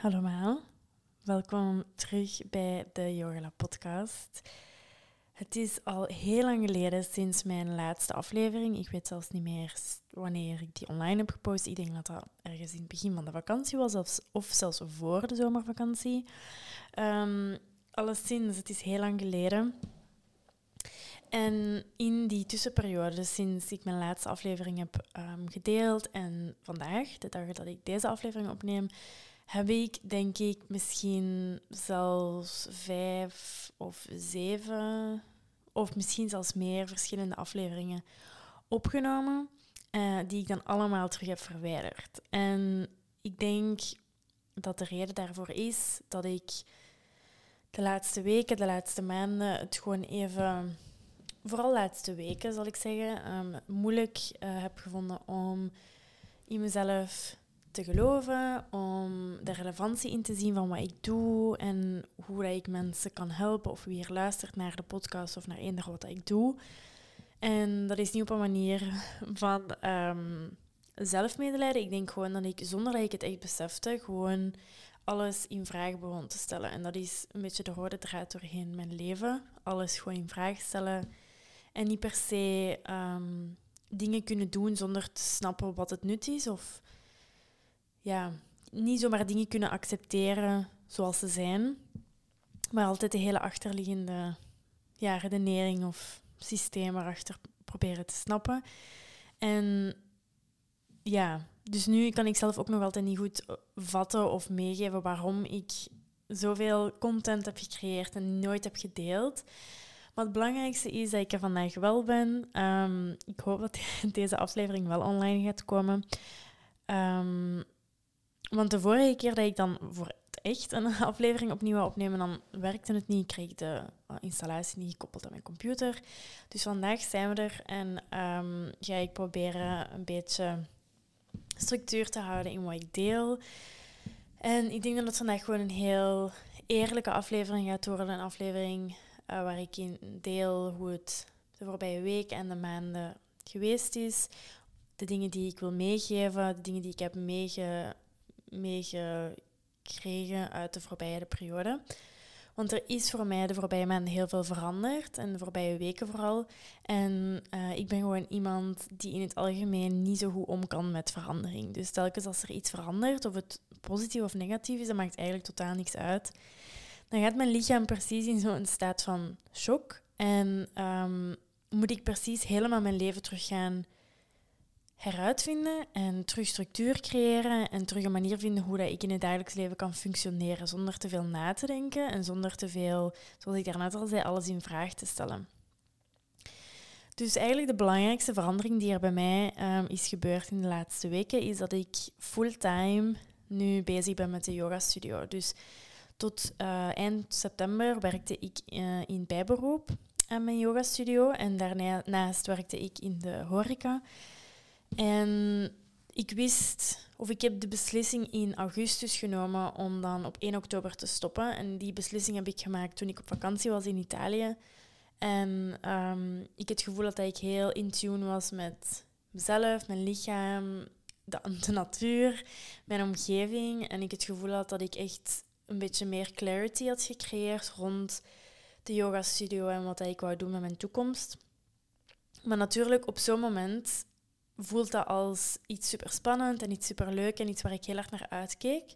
Hallo allemaal, welkom terug bij de Yoga podcast. Het is al heel lang geleden sinds mijn laatste aflevering. Ik weet zelfs niet meer wanneer ik die online heb gepost. Ik denk dat dat ergens in het begin van de vakantie was, of zelfs voor de zomervakantie. Um, alleszins, het is heel lang geleden. En in die tussenperiode, sinds ik mijn laatste aflevering heb um, gedeeld en vandaag, de dag dat ik deze aflevering opneem, heb ik denk ik misschien zelfs vijf of zeven, of misschien zelfs meer verschillende afleveringen opgenomen, uh, die ik dan allemaal terug heb verwijderd. En ik denk dat de reden daarvoor is dat ik de laatste weken, de laatste maanden, het gewoon even, vooral de laatste weken zal ik zeggen, um, moeilijk uh, heb gevonden om in mezelf te geloven, om de relevantie in te zien van wat ik doe en hoe ik mensen kan helpen of wie er luistert naar de podcast of naar eender wat ik doe. En dat is niet op een manier van um, zelfmedelijden. Ik denk gewoon dat ik, zonder dat ik het echt besefte, gewoon alles in vraag begon te stellen. En dat is een beetje de rode draad doorheen mijn leven. Alles gewoon in vraag stellen. En niet per se ehm, dingen kunnen doen zonder te snappen wat het nut is. Of ja, niet zomaar dingen kunnen accepteren zoals ze zijn. Maar altijd de hele achterliggende ja, redenering of systeem erachter proberen te snappen. En ja, dus nu kan ik zelf ook nog altijd niet goed vatten of meegeven waarom ik zoveel content heb gecreëerd en nooit heb gedeeld. Maar het belangrijkste is dat ik er vandaag wel ben. Um, ik hoop dat deze aflevering wel online gaat komen. Um, want de vorige keer dat ik dan voor het echt een aflevering opnieuw wou opnemen, dan werkte het niet. Ik kreeg de eh, installatie niet gekoppeld aan mijn computer. Dus vandaag zijn we er en um, ga ik proberen een beetje structuur te houden in wat ik deel. En ik denk dat het vandaag gewoon een heel eerlijke aflevering gaat worden. Een aflevering uh, waar ik in deel hoe het de voorbije week en de maanden geweest is. De dingen die ik wil meegeven, de dingen die ik heb meege meegekregen uit de voorbije periode. Want er is voor mij de voorbije maanden heel veel veranderd en de voorbije weken vooral. En uh, ik ben gewoon iemand die in het algemeen niet zo goed om kan met verandering. Dus telkens als er iets verandert, of het positief of negatief is, dat maakt eigenlijk totaal niks uit. Dan gaat mijn lichaam precies in zo'n staat van shock. En um, moet ik precies helemaal mijn leven terug gaan heruitvinden en terug structuur creëren en terug een manier vinden hoe dat ik in het dagelijks leven kan functioneren zonder te veel na te denken en zonder te veel, zoals ik daarnet al zei, alles in vraag te stellen. Dus eigenlijk de belangrijkste verandering die er bij mij um, is gebeurd in de laatste weken is dat ik fulltime nu bezig ben met de yoga studio. Dus tot uh, eind september werkte ik uh, in bijberoep aan mijn yoga studio en daarnaast werkte ik in de horeca. En ik wist, of ik heb de beslissing in augustus genomen om dan op 1 oktober te stoppen. En die beslissing heb ik gemaakt toen ik op vakantie was in Italië. En um, ik het gevoel dat ik heel in tune was met mezelf, mijn lichaam, de, de natuur, mijn omgeving. En ik het gevoel had dat ik echt een beetje meer clarity had gecreëerd rond de yoga studio en wat ik wou doen met mijn toekomst. Maar natuurlijk, op zo'n moment voelt dat als iets super spannend en iets super leuk en iets waar ik heel erg naar uitkeek.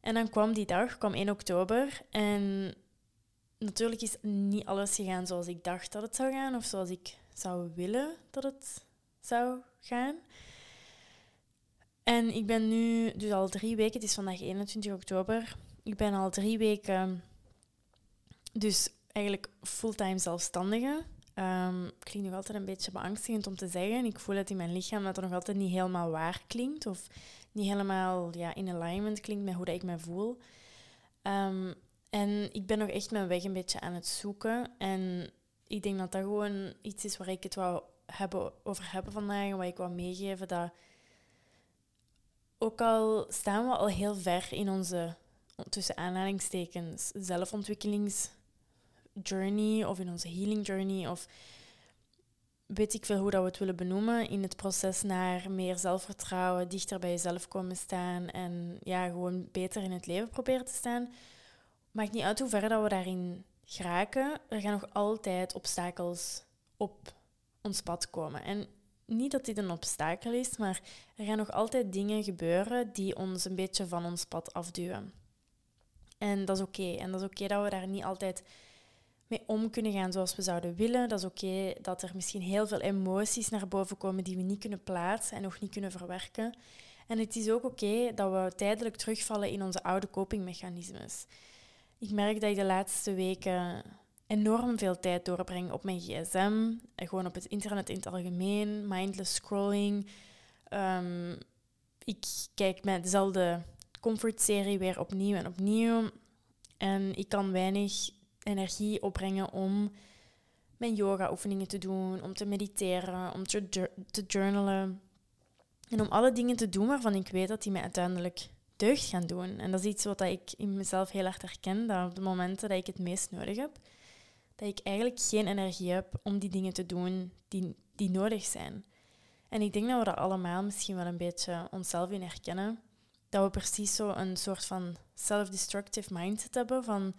En dan kwam die dag, kwam 1 oktober. En natuurlijk is niet alles gegaan zoals ik dacht dat het zou gaan, of zoals ik zou willen dat het zou gaan. En ik ben nu dus al drie weken, het is vandaag 21 oktober, ik ben al drie weken dus eigenlijk fulltime zelfstandige. Um, klinkt nog altijd een beetje beangstigend om te zeggen. Ik voel het in mijn lichaam dat het nog altijd niet helemaal waar klinkt. Of niet helemaal ja, in alignment klinkt met hoe dat ik me voel. Um, en ik ben nog echt mijn weg een beetje aan het zoeken. En ik denk dat dat gewoon iets is waar ik het wou hebben, over hebben vandaag. En wat ik wou meegeven. Dat ook al staan we al heel ver in onze, tussen aanhalingstekens, zelfontwikkelings journey of in onze healing journey of weet ik veel hoe dat we het willen benoemen, in het proces naar meer zelfvertrouwen, dichter bij jezelf komen staan en ja, gewoon beter in het leven proberen te staan. Maakt niet uit hoe ver dat we daarin geraken, er gaan nog altijd obstakels op ons pad komen. En niet dat dit een obstakel is, maar er gaan nog altijd dingen gebeuren die ons een beetje van ons pad afduwen. En dat is oké. En dat is oké dat we daar niet altijd mee om kunnen gaan zoals we zouden willen. Dat is oké dat er misschien heel veel emoties naar boven komen die we niet kunnen plaatsen en nog niet kunnen verwerken. En het is ook oké dat we tijdelijk terugvallen in onze oude copingmechanismes. Ik merk dat ik de laatste weken enorm veel tijd doorbreng op mijn gsm. Gewoon op het internet in het algemeen, mindless scrolling. Ehm, ik kijk met dezelfde comfortserie weer opnieuw en opnieuw. En ik kan weinig energie opbrengen om mijn yoga-oefeningen te doen, om te mediteren, om te, journalen. En om alle dingen te doen waarvan ik weet dat die mij uiteindelijk deugd gaan doen. En dat is iets wat ik in mezelf heel erg herken, dat op de momenten dat ik het meest nodig heb, dat ik eigenlijk geen energie heb om die dingen te doen die, die nodig zijn. En ik denk dat we dat allemaal misschien wel een beetje onszelf in herkennen. Dat we precies zo een soort van self-destructive mindset hebben van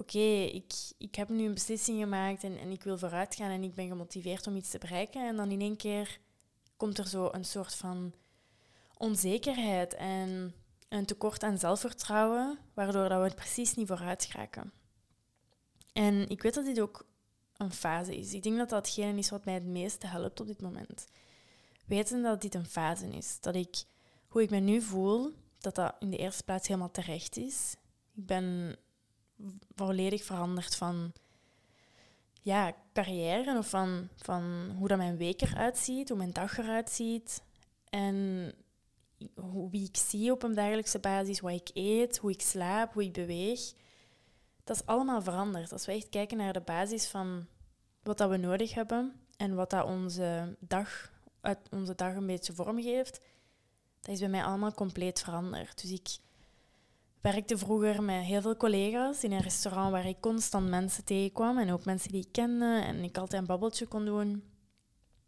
oké, ik, ik heb nu een beslissing gemaakt en, en ik wil vooruit gaan en ik ben gemotiveerd om iets te bereiken. En dan in één keer komt er zo een soort van onzekerheid en een tekort aan zelfvertrouwen, waardoor dat we het precies niet vooruit geraken. En ik weet dat dit ook een fase is. Ik denk dat dat is wat mij het meeste helpt op dit moment. Weten dat dit een fase is. Dat ik, hoe ik me nu voel, dat dat in de eerste plaats helemaal terecht is. Ik ben volledig veranderd van ja, carrière of van, van hoe dat mijn week eruit ziet, hoe mijn dag eruit ziet. En wie ik zie op een dagelijkse basis, wat ik eet, hoe ik slaap, hoe ik beweeg. Dat is allemaal veranderd. Als we echt kijken naar de basis van wat dat we nodig hebben en wat dat onze dag, uit onze dag een beetje vormgeeft, dat is bij mij allemaal compleet veranderd. Dus ik werkte vroeger met heel veel collega's in een restaurant waar ik constant mensen tegenkwam en ook mensen die ik kende en ik altijd een babbeltje kon doen.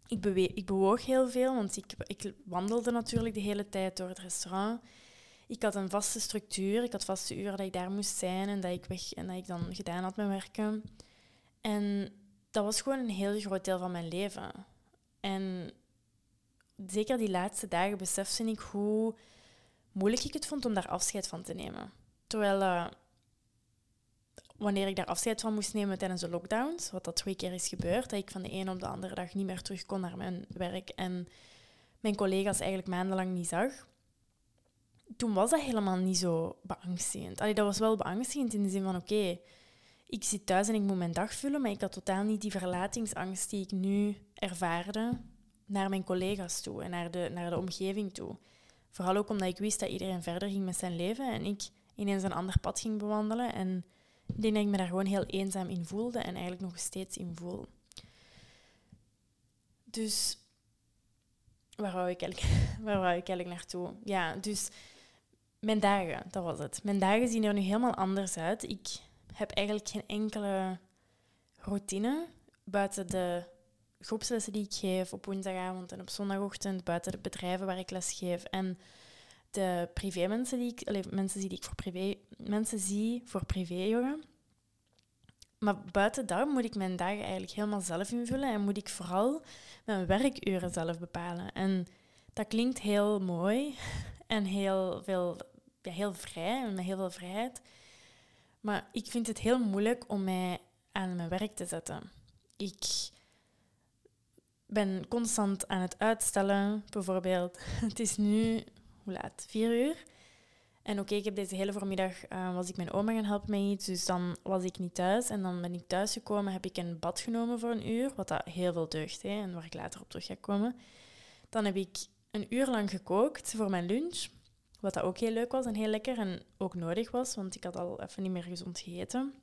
Ik, bewe ik bewoog heel veel, want ik, ik wandelde natuurlijk de hele tijd door het restaurant. Ik had een vaste structuur, ik had vaste uren dat ik daar moest zijn en dat ik weg en dat ik dan gedaan had met werken. En dat was gewoon een heel groot deel van mijn leven. En zeker die laatste dagen besefte ik hoe moeilijk ik het vond om daar afscheid van te nemen. Terwijl uh, wanneer ik daar afscheid van moest nemen tijdens de lockdowns, wat dat twee keer is gebeurd, dat ik van de ene op de andere dag niet meer terug kon naar mijn werk en mijn collega's eigenlijk maandenlang niet zag, toen was dat helemaal niet zo beangstigend. Allee, dat was wel beangstigend in de zin van oké, ik zit thuis en ik moet mijn dag vullen, maar ik had totaal niet die verlatingsangst die ik nu ervaarde naar mijn collega's toe en naar de, naar de omgeving toe. Vooral ook omdat ik wist dat iedereen verder ging met zijn leven en ik ineens een ander pad ging bewandelen. En ik denk dat ik me daar gewoon heel eenzaam in voelde en eigenlijk nog steeds in voel. Dus waar wou ik eigenlijk, waar wou ik eigenlijk naartoe? Ja, dus mijn dagen, dat was het. Mijn dagen zien er nu helemaal anders uit. Ik heb eigenlijk geen enkele routine buiten de groepslessen die ik geef op woensdagavond en op zondagochtend, buiten de bedrijven waar ik les geef en de privé mensen die ik, mensen die ik voor privé, mensen zie voor privé yoga. Maar buiten dat moet ik mijn dagen eigenlijk helemaal zelf invullen en moet ik vooral mijn werkuren zelf bepalen. En dat klinkt heel mooi en heel, veel, ja, heel vrij en met heel veel vrijheid. Maar ik vind het heel moeilijk om mij aan mijn werk te zetten. Ik ben constant aan het uitstellen. Bijvoorbeeld, het is nu, hoe laat? Vier uur. En oké, ik heb deze hele voormiddag, uh, was ik mijn oma gaan helpen met iets, dus dan was ik niet thuis. En dan ben ik thuisgekomen, heb ik een bad genomen voor een uur, wat dat heel veel deugt, hè, en waar ik later op terug ga komen. Dan heb ik een uur lang gekookt voor mijn lunch, wat dat ook heel leuk was en heel lekker en ook nodig was, want ik had al even niet meer gezond gegeten.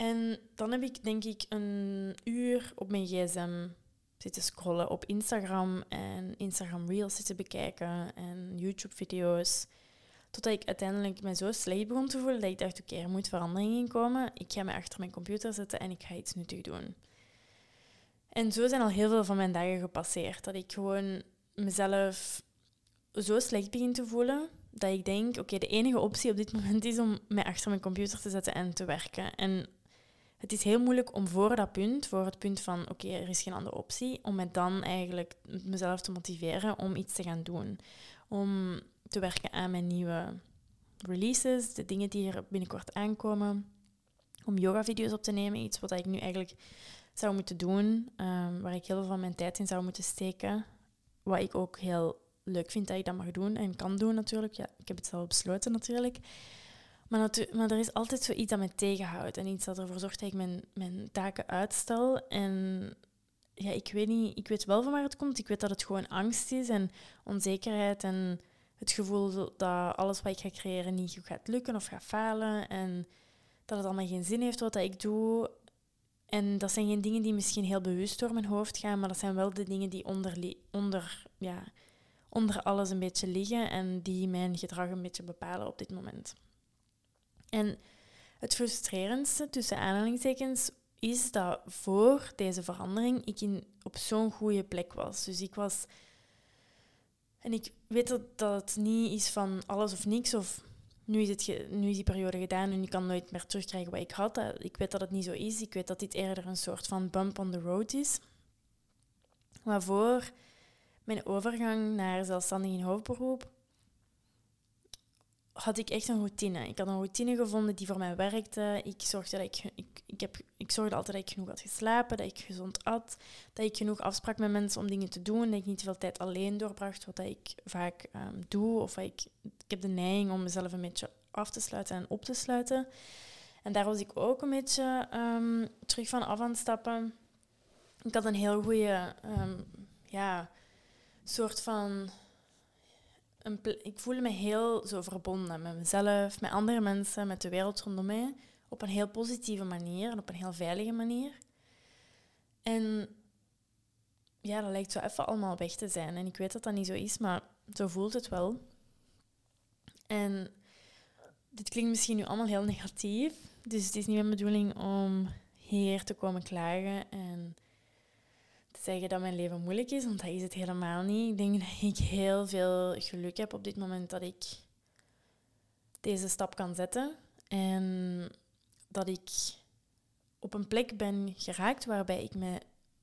En dan heb ik denk ik een uur op mijn gsm zitten scrollen op Instagram en Instagram Reels zitten bekijken en YouTube-video's. Totdat ik uiteindelijk me zo slecht begon te voelen dat ik dacht, oké, er moet verandering in komen. Ik ga me achter mijn computer zetten en ik ga iets nuttig doen. En zo zijn al heel veel van mijn dagen gepasseerd. Dat ik gewoon mezelf zo slecht begin te voelen dat ik denk, oké, de enige optie op dit moment is om mij achter mijn computer te zetten en te werken. En het is heel moeilijk om voor dat punt, voor het punt van, oké, er is geen andere optie, om me dan eigenlijk mezelf te motiveren om iets te gaan doen. Om te werken aan mijn nieuwe releases, de dingen die er binnenkort aankomen. Om yoga-video's op te nemen, iets wat ik nu eigenlijk zou moeten doen, um, waar ik heel veel van mijn tijd in zou moeten steken. Wat ik ook heel leuk vind dat ik dat mag doen en kan doen natuurlijk. Ja, ik heb het zelf besloten natuurlijk. Maar, maar er is altijd zoiets dat me tegenhoudt en iets dat ervoor zorgt dat ik mijn, mijn taken uitstel. En ja, ik weet niet, ik weet wel van waar het komt. Ik weet dat het gewoon angst is en onzekerheid en het gevoel dat alles wat ik ga creëren niet goed gaat lukken of gaat falen. En dat het allemaal geen zin heeft wat ik doe. En dat zijn geen dingen die misschien heel bewust door mijn hoofd gaan, maar dat zijn wel de dingen die onder, onder, ja, onder alles een beetje liggen en die mijn gedrag een beetje bepalen op dit moment. En het frustrerendste tussen aanhalingstekens is dat voor deze verandering ik in, op zo'n goede plek was. Dus ik was. En ik weet dat, dat het niet is van alles of niks, of nu is, het nu is die periode gedaan en ik kan nooit meer terugkrijgen wat ik had. Ik weet dat het niet zo is. Ik weet dat dit eerder een soort van bump on the road is. Waarvoor mijn overgang naar zelfstandig in hoofdberoep had ik echt een routine. Ik had een routine gevonden die voor mij werkte. Ik zorgde, dat ik, ik, ik, heb, ik zorgde altijd dat ik genoeg had geslapen, dat ik gezond at, dat ik genoeg afsprak met mensen om dingen te doen, dat ik niet veel tijd alleen doorbracht, wat ik vaak um, doe. Of ik, ik heb de neiging om mezelf een beetje af te sluiten en op te sluiten. En daar was ik ook een beetje um, terug van af aan het stappen. Ik had een heel goede um, ja, soort van ik voelde me heel zo verbonden met mezelf, met andere mensen, met de wereld rondom mij. Op een heel positieve manier en op een heel veilige manier. En ja, dat lijkt zo even allemaal weg te zijn. En ik weet dat dat niet zo is, maar zo voelt het wel. En dit klinkt misschien nu allemaal heel negatief. Dus het is niet mijn bedoeling om hier te komen klagen en zeggen dat mijn leven moeilijk is, want dat is het helemaal niet. Ik denk dat ik heel veel geluk heb op dit moment dat ik deze stap kan zetten. En dat ik op een plek ben geraakt waarbij ik me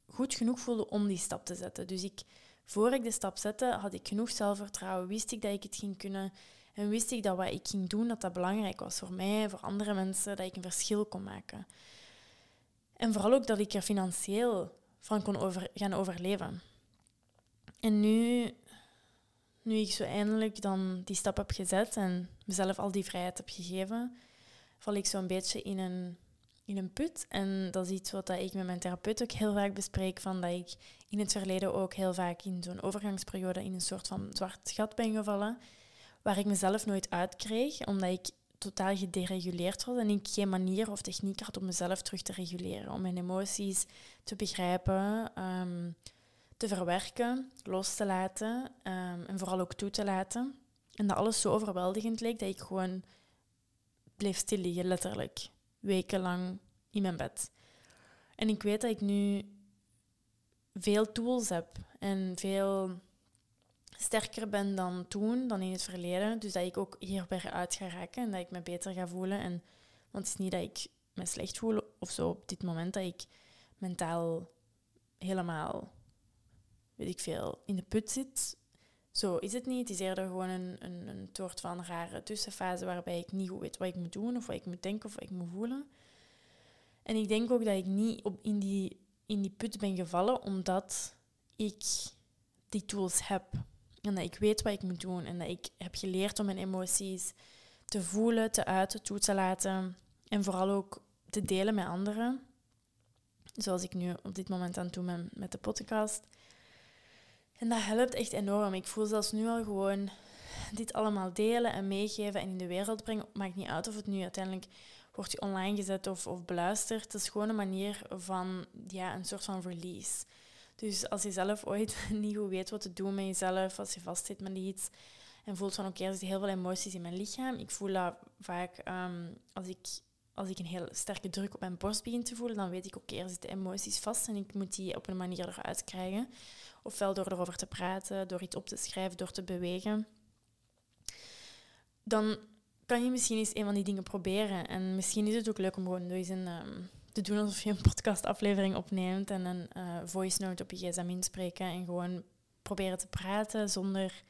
goed genoeg voelde om die stap te zetten. Dus ik, voor ik de stap zette, had ik genoeg zelfvertrouwen, wist ik dat ik het ging kunnen en wist ik dat wat ik ging doen, dat dat belangrijk was voor mij, voor andere mensen, dat ik een verschil kon maken. En vooral ook dat ik er financieel van kon over, gaan overleven. En nu, nu ik zo eindelijk dan die stap heb gezet en mezelf al die vrijheid heb gegeven, val ik zo'n beetje in een, in een put. En dat is iets wat ik met mijn therapeut ook heel vaak bespreek, van dat ik in het verleden ook heel vaak in zo'n overgangsperiode in een soort van zwart gat ben gevallen, waar ik mezelf nooit uitkreeg, omdat ik totaal gedereguleerd was en ik geen manier of techniek had om mezelf terug te reguleren. Om mijn emoties te begrijpen, ehm, te verwerken, los te laten ehm, en vooral ook toe te laten. En dat alles zo overweldigend leek dat ik gewoon bleef stil liggen, letterlijk. Wekenlang in mijn bed. En ik weet dat ik nu veel tools heb en veel sterker ben dan toen, dan in het verleden. Dus dat ik ook hierbij uit ga raken en dat ik me beter ga voelen. En, want het is niet dat ik me slecht voel of zo op dit moment, dat ik mentaal helemaal, weet ik veel, in de put zit. Zo is het niet. Het is eerder gewoon een, een, een soort van rare tussenfase waarbij ik niet goed weet wat ik moet doen of wat ik moet denken of wat ik moet voelen. En ik denk ook dat ik niet op in, die, in die put ben gevallen omdat ik die tools heb. En dat ik weet wat ik moet doen. En dat ik heb geleerd om mijn emoties te voelen, te uiten, toe te laten. En vooral ook te delen met anderen. Zoals ik nu op dit moment aan het doen ben met de podcast. En dat helpt echt enorm. Ik voel zelfs nu al gewoon dit allemaal delen en meegeven en in de wereld brengen. Maakt niet uit of het nu uiteindelijk wordt online gezet of, of beluisterd. Het is gewoon een manier van ja, een soort van release. Dus als je zelf ooit niet goed weet wat te doen met jezelf, als je vastzit met iets en voelt van oké, er zitten heel veel emoties in mijn lichaam. Ik voel dat vaak um, als, ik, als ik een heel sterke druk op mijn borst begin te voelen, dan weet ik, oké, er zitten emoties vast en ik moet die op een manier eruit krijgen. Ofwel door erover te praten, door iets op te schrijven, door te bewegen. Dan kan je misschien eens een van die dingen proberen. En misschien is het ook leuk om gewoon eens een, um, te doen alsof je een podcastaflevering opneemt en een uh, voice note op je gsm inspreken en gewoon proberen te praten zonder,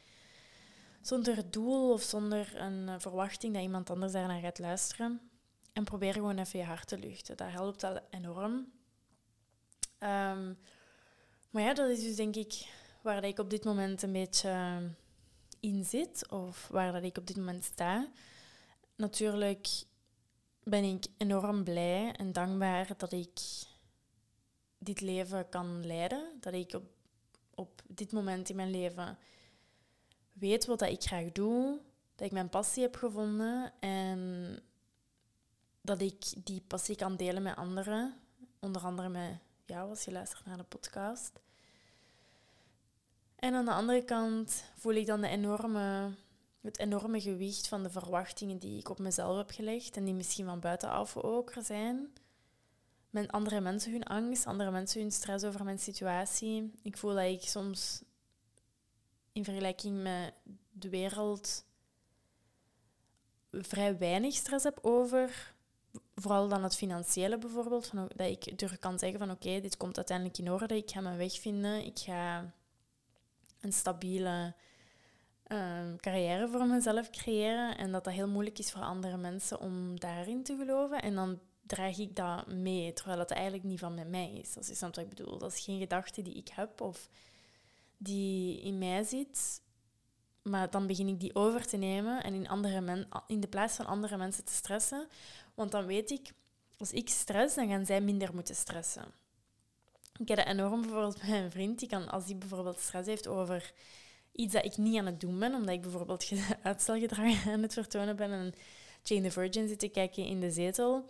zonder doel of zonder een uh, verwachting dat iemand anders daarnaar gaat luisteren. En probeer gewoon even je hart te luchten. Dat helpt al enorm. Um, maar ja, dat is dus denk ik waar ik op dit moment een beetje in zit. Of waar dat ik op dit moment sta. Natuurlijk ben ik enorm blij en dankbaar dat ik dit leven kan leiden. Dat ik op, op dit moment in mijn leven weet wat dat ik graag doe. Dat ik mijn passie heb gevonden. En dat ik die passie kan delen met anderen. Onder andere met jou als je luistert naar de podcast. En aan de andere kant voel ik dan de enorme, het enorme gewicht van de verwachtingen die ik op mezelf heb gelegd en die misschien van buitenaf ook er zijn. Met andere mensen hun angst, andere mensen hun stress over mijn situatie. Ik voel dat ik soms in vergelijking met de wereld vrij weinig stress heb over vooral dan het financiële bijvoorbeeld, van, dat ik durf kan zeggen van oké, dit komt uiteindelijk in orde, ik ga mijn weg vinden, ik ga een stabiele uh, carrière voor mezelf creëren en dat dat heel moeilijk is voor andere mensen om daarin te geloven. En dan draag ik dat mee, terwijl dat eigenlijk niet van mij is. Dat is wat ik bedoel. Dat is geen gedachte die ik heb of die in mij zit. Maar dan begin ik die over te nemen en in, andere in de plaats van andere mensen te stressen. Want dan weet ik, als ik stress, dan gaan zij minder moeten stressen. Ik heb dat enorm bijvoorbeeld bij mijn vriend. Die kan, als hij bijvoorbeeld stress heeft over iets dat ik niet aan het doen ben, omdat ik bijvoorbeeld uitstelgedrag aan het vertonen ben en Jane the Virgin zit te kijken in de zetel,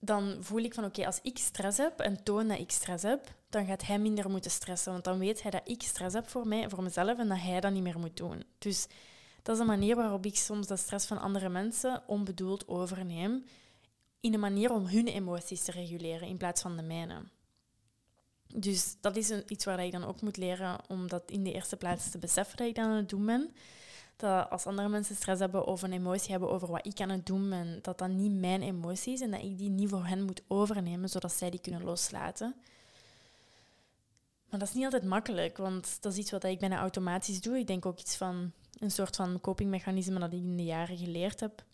dan voel ik van oké, als ik stress heb en toon dat ik stress heb, dan gaat hij minder moeten stressen. Want dan weet hij dat ik stress heb voor mij, voor mezelf en dat hij dat niet meer moet doen. Dus dat is een manier waarop ik soms de stress van andere mensen onbedoeld overneem. In een manier om hun emoties te reguleren in plaats van de mijne. Dus dat is iets waar ik dan ook moet leren om dat in de eerste plaats te beseffen dat ik dan aan het doen ben. Dat als andere mensen stress hebben of een emotie hebben over wat ik aan het doen ben, dat dat niet mijn emotie is en dat ik die niet voor hen moet overnemen, zodat zij die kunnen loslaten. Maar dat is niet altijd makkelijk, want dat is iets wat ik bijna automatisch doe. Ik denk ook iets van een soort van copingmechanisme dat ik in de jaren geleerd heb.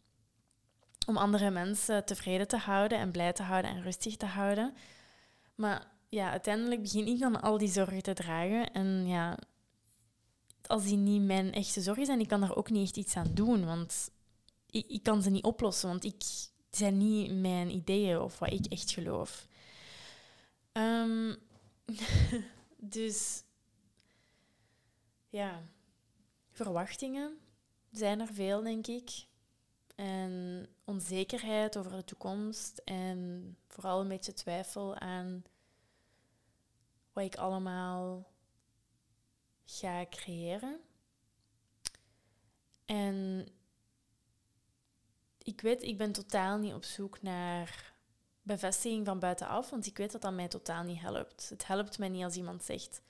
Om andere mensen tevreden te houden en blij te houden en rustig te houden. Maar ja, uiteindelijk begin ik dan al die zorgen te dragen. En ja, als die niet mijn echte zorgen zijn, ik kan daar ook niet echt iets aan doen. Want ik, ik kan ze niet oplossen, want ik, zijn niet mijn ideeën of wat ik echt geloof. Um, dus ja, verwachtingen zijn er veel, denk ik. En onzekerheid over de toekomst en vooral een beetje twijfel aan wat ik allemaal ga creëren. En ik weet, ik ben totaal niet op zoek naar bevestiging van buitenaf, want ik weet dat dat mij totaal niet helpt. Het helpt mij niet als iemand zegt,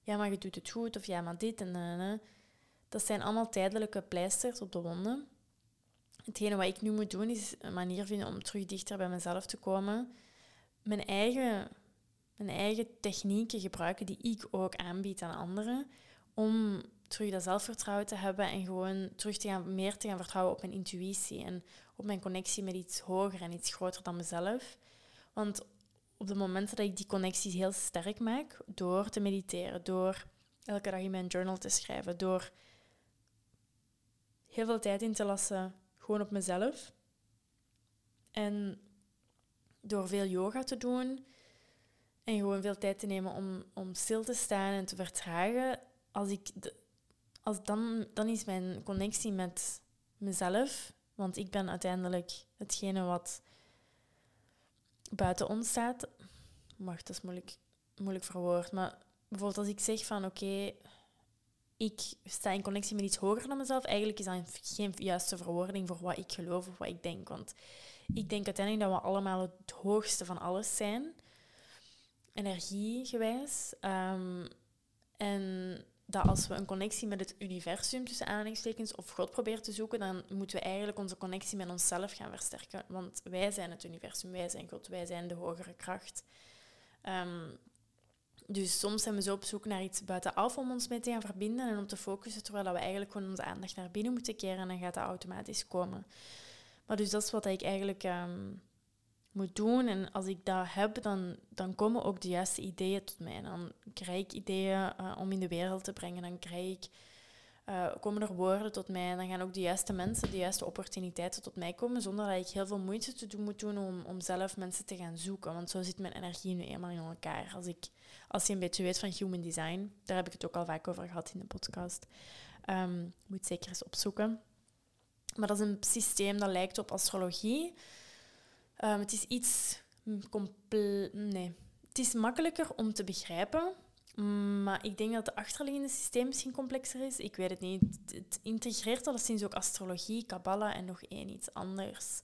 ja, maar je doet het goed, of ja, maar dit en dat. Dat zijn allemaal tijdelijke pleisters op de wonden. Hetgene wat ik nu moet doen, is een manier vinden om terug dichter bij mezelf te komen. Mijn eigen, eigen technieken gebruiken die ik ook aanbied aan anderen. Om terug dat zelfvertrouwen te hebben en gewoon terug te gaan, meer te gaan vertrouwen op mijn intuïtie en op mijn connectie met iets hoger en iets groter dan mezelf. Want op de momenten dat ik die connecties heel sterk maak, door te mediteren, door elke dag in mijn journal te schrijven, door heel veel tijd in te lassen gewoon op mezelf. En door veel yoga te doen en gewoon veel tijd te nemen om, om stil te staan en te vertragen, als ik als dan, dan is mijn connectie met mezelf, want ik ben uiteindelijk hetgene wat buiten ons staat. Wacht, dat is moeilijk, moeilijk verwoord. Maar bijvoorbeeld als ik zeg van oké, ik sta in connectie met iets hoger dan mezelf, eigenlijk is dat geen juiste verwoording voor wat ik geloof of wat ik denk. Want ik denk uiteindelijk dat we allemaal het hoogste van alles zijn, energiegewijs. Um, en dat als we een connectie met het universum, tussen aanhalingstekens, of God proberen te zoeken, dan moeten we eigenlijk onze connectie met onszelf gaan versterken. Want wij zijn het universum, wij zijn God, wij zijn de hogere kracht. Um, dus soms zijn we zo op zoek naar iets buitenaf om ons mee te gaan verbinden en om te focussen, terwijl we eigenlijk gewoon onze aandacht naar binnen moeten keren en dan gaat dat automatisch komen. Maar dus dat is wat ik eigenlijk um, moet doen. En als ik dat heb, dan, dan komen ook de juiste ideeën tot mij. Dan krijg ik ideeën uh, om in de wereld te brengen. Dan krijg ik, uh, komen er woorden tot mij. En dan gaan ook de juiste mensen, de juiste opportuniteiten tot mij komen. Zonder dat ik heel veel moeite te doen moet doen om, om zelf mensen te gaan zoeken. Want zo zit mijn energie nu eenmaal in elkaar. Als, ik, als je een beetje weet van human design, daar heb ik het ook al vaak over gehad in de podcast. Um, moet zeker eens opzoeken. Maar dat is een systeem dat lijkt op astrologie. Um, het is iets Nee. Het is makkelijker om te begrijpen. Maar ik denk dat het achterliggende systeem misschien complexer is. Ik weet het niet. Het integreert alleszins ook astrologie, kabbala en nog één iets anders.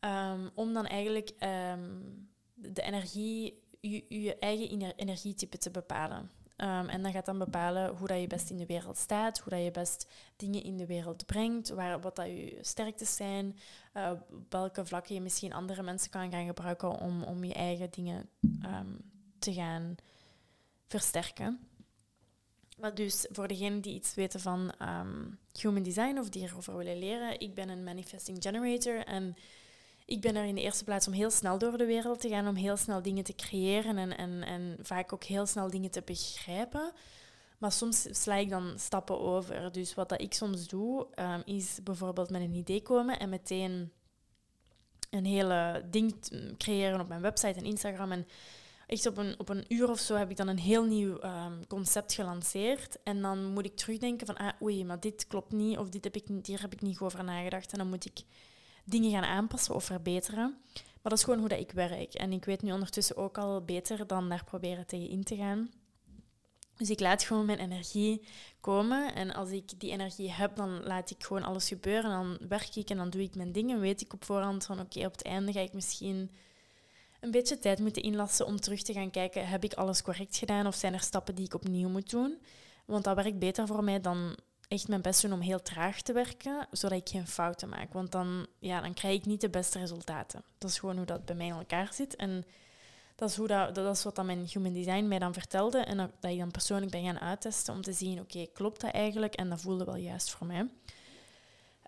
Um, om dan eigenlijk um, de energie, je eigen energietype te bepalen. Um, en dat gaat dan bepalen hoe dat je best in de wereld staat, hoe dat je best dingen in de wereld brengt, waar, wat dat je sterktes zijn, op welke vlakken je misschien andere mensen kan gaan gebruiken om, om je eigen dingen um, te gaan versterken. Maar dus voor degenen die iets weten van um, human design of die erover willen leren, ik ben een manifesting generator en ik ben er in de eerste plaats om heel snel door de wereld te gaan, om heel snel dingen te creëren en, en, en vaak ook heel snel dingen te begrijpen. Maar soms sla ik dan stappen over. Dus wat dat ik soms doe, um, is bijvoorbeeld met een idee komen en meteen een hele ding creëren op mijn website en Instagram. En echt op een, op een uur of zo heb ik dan een heel nieuw um, concept gelanceerd. En dan moet ik terugdenken van, ah, oei, maar dit klopt niet, of dit heb ik, hier heb ik niet over nagedacht. En dan moet ik dingen gaan aanpassen of verbeteren. Maar dat is gewoon hoe dat ik werk. En ik weet nu ondertussen ook al beter dan daar proberen tegen in te gaan. Dus ik laat gewoon mijn energie komen. En als ik die energie heb, dan laat ik gewoon alles gebeuren. Dan werk ik en dan doe ik mijn dingen. Weet ik op voorhand van oké, op het einde ga ik misschien een beetje tijd moeten inlassen om terug te gaan kijken, heb ik alles correct gedaan of zijn er stappen die ik opnieuw moet doen? Want dat werkt beter voor mij dan echt mijn best doen om heel traag te werken, zodat ik geen fouten maak. Want dan, ja, dan krijg ik niet de beste resultaten. Dat is gewoon hoe dat bij mij in elkaar zit. En dat is, hoe dat, dat is wat dan mijn human design mij dan vertelde. En dat, dat ik dan persoonlijk ben gaan uittesten om te zien, oké, klopt dat eigenlijk? En dat voelde wel juist voor mij.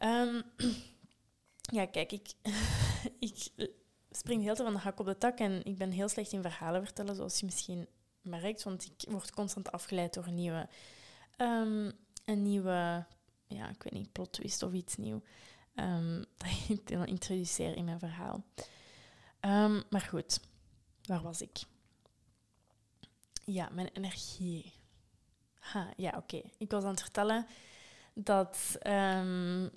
Um, ja, kijk, ik, ik spring heel te van de hak op de tak en ik ben heel slecht in verhalen vertellen, zoals je misschien merkt, want ik word constant afgeleid door nieuwe um, een nieuwe, ja, ik weet niet, plot twist of iets nieuw. Um, dat ik dan introduceer in mijn verhaal. Um, maar goed, waar was ik? Ja, mijn energie. Ha, ja, oké. Ik was aan het vertellen dat, um,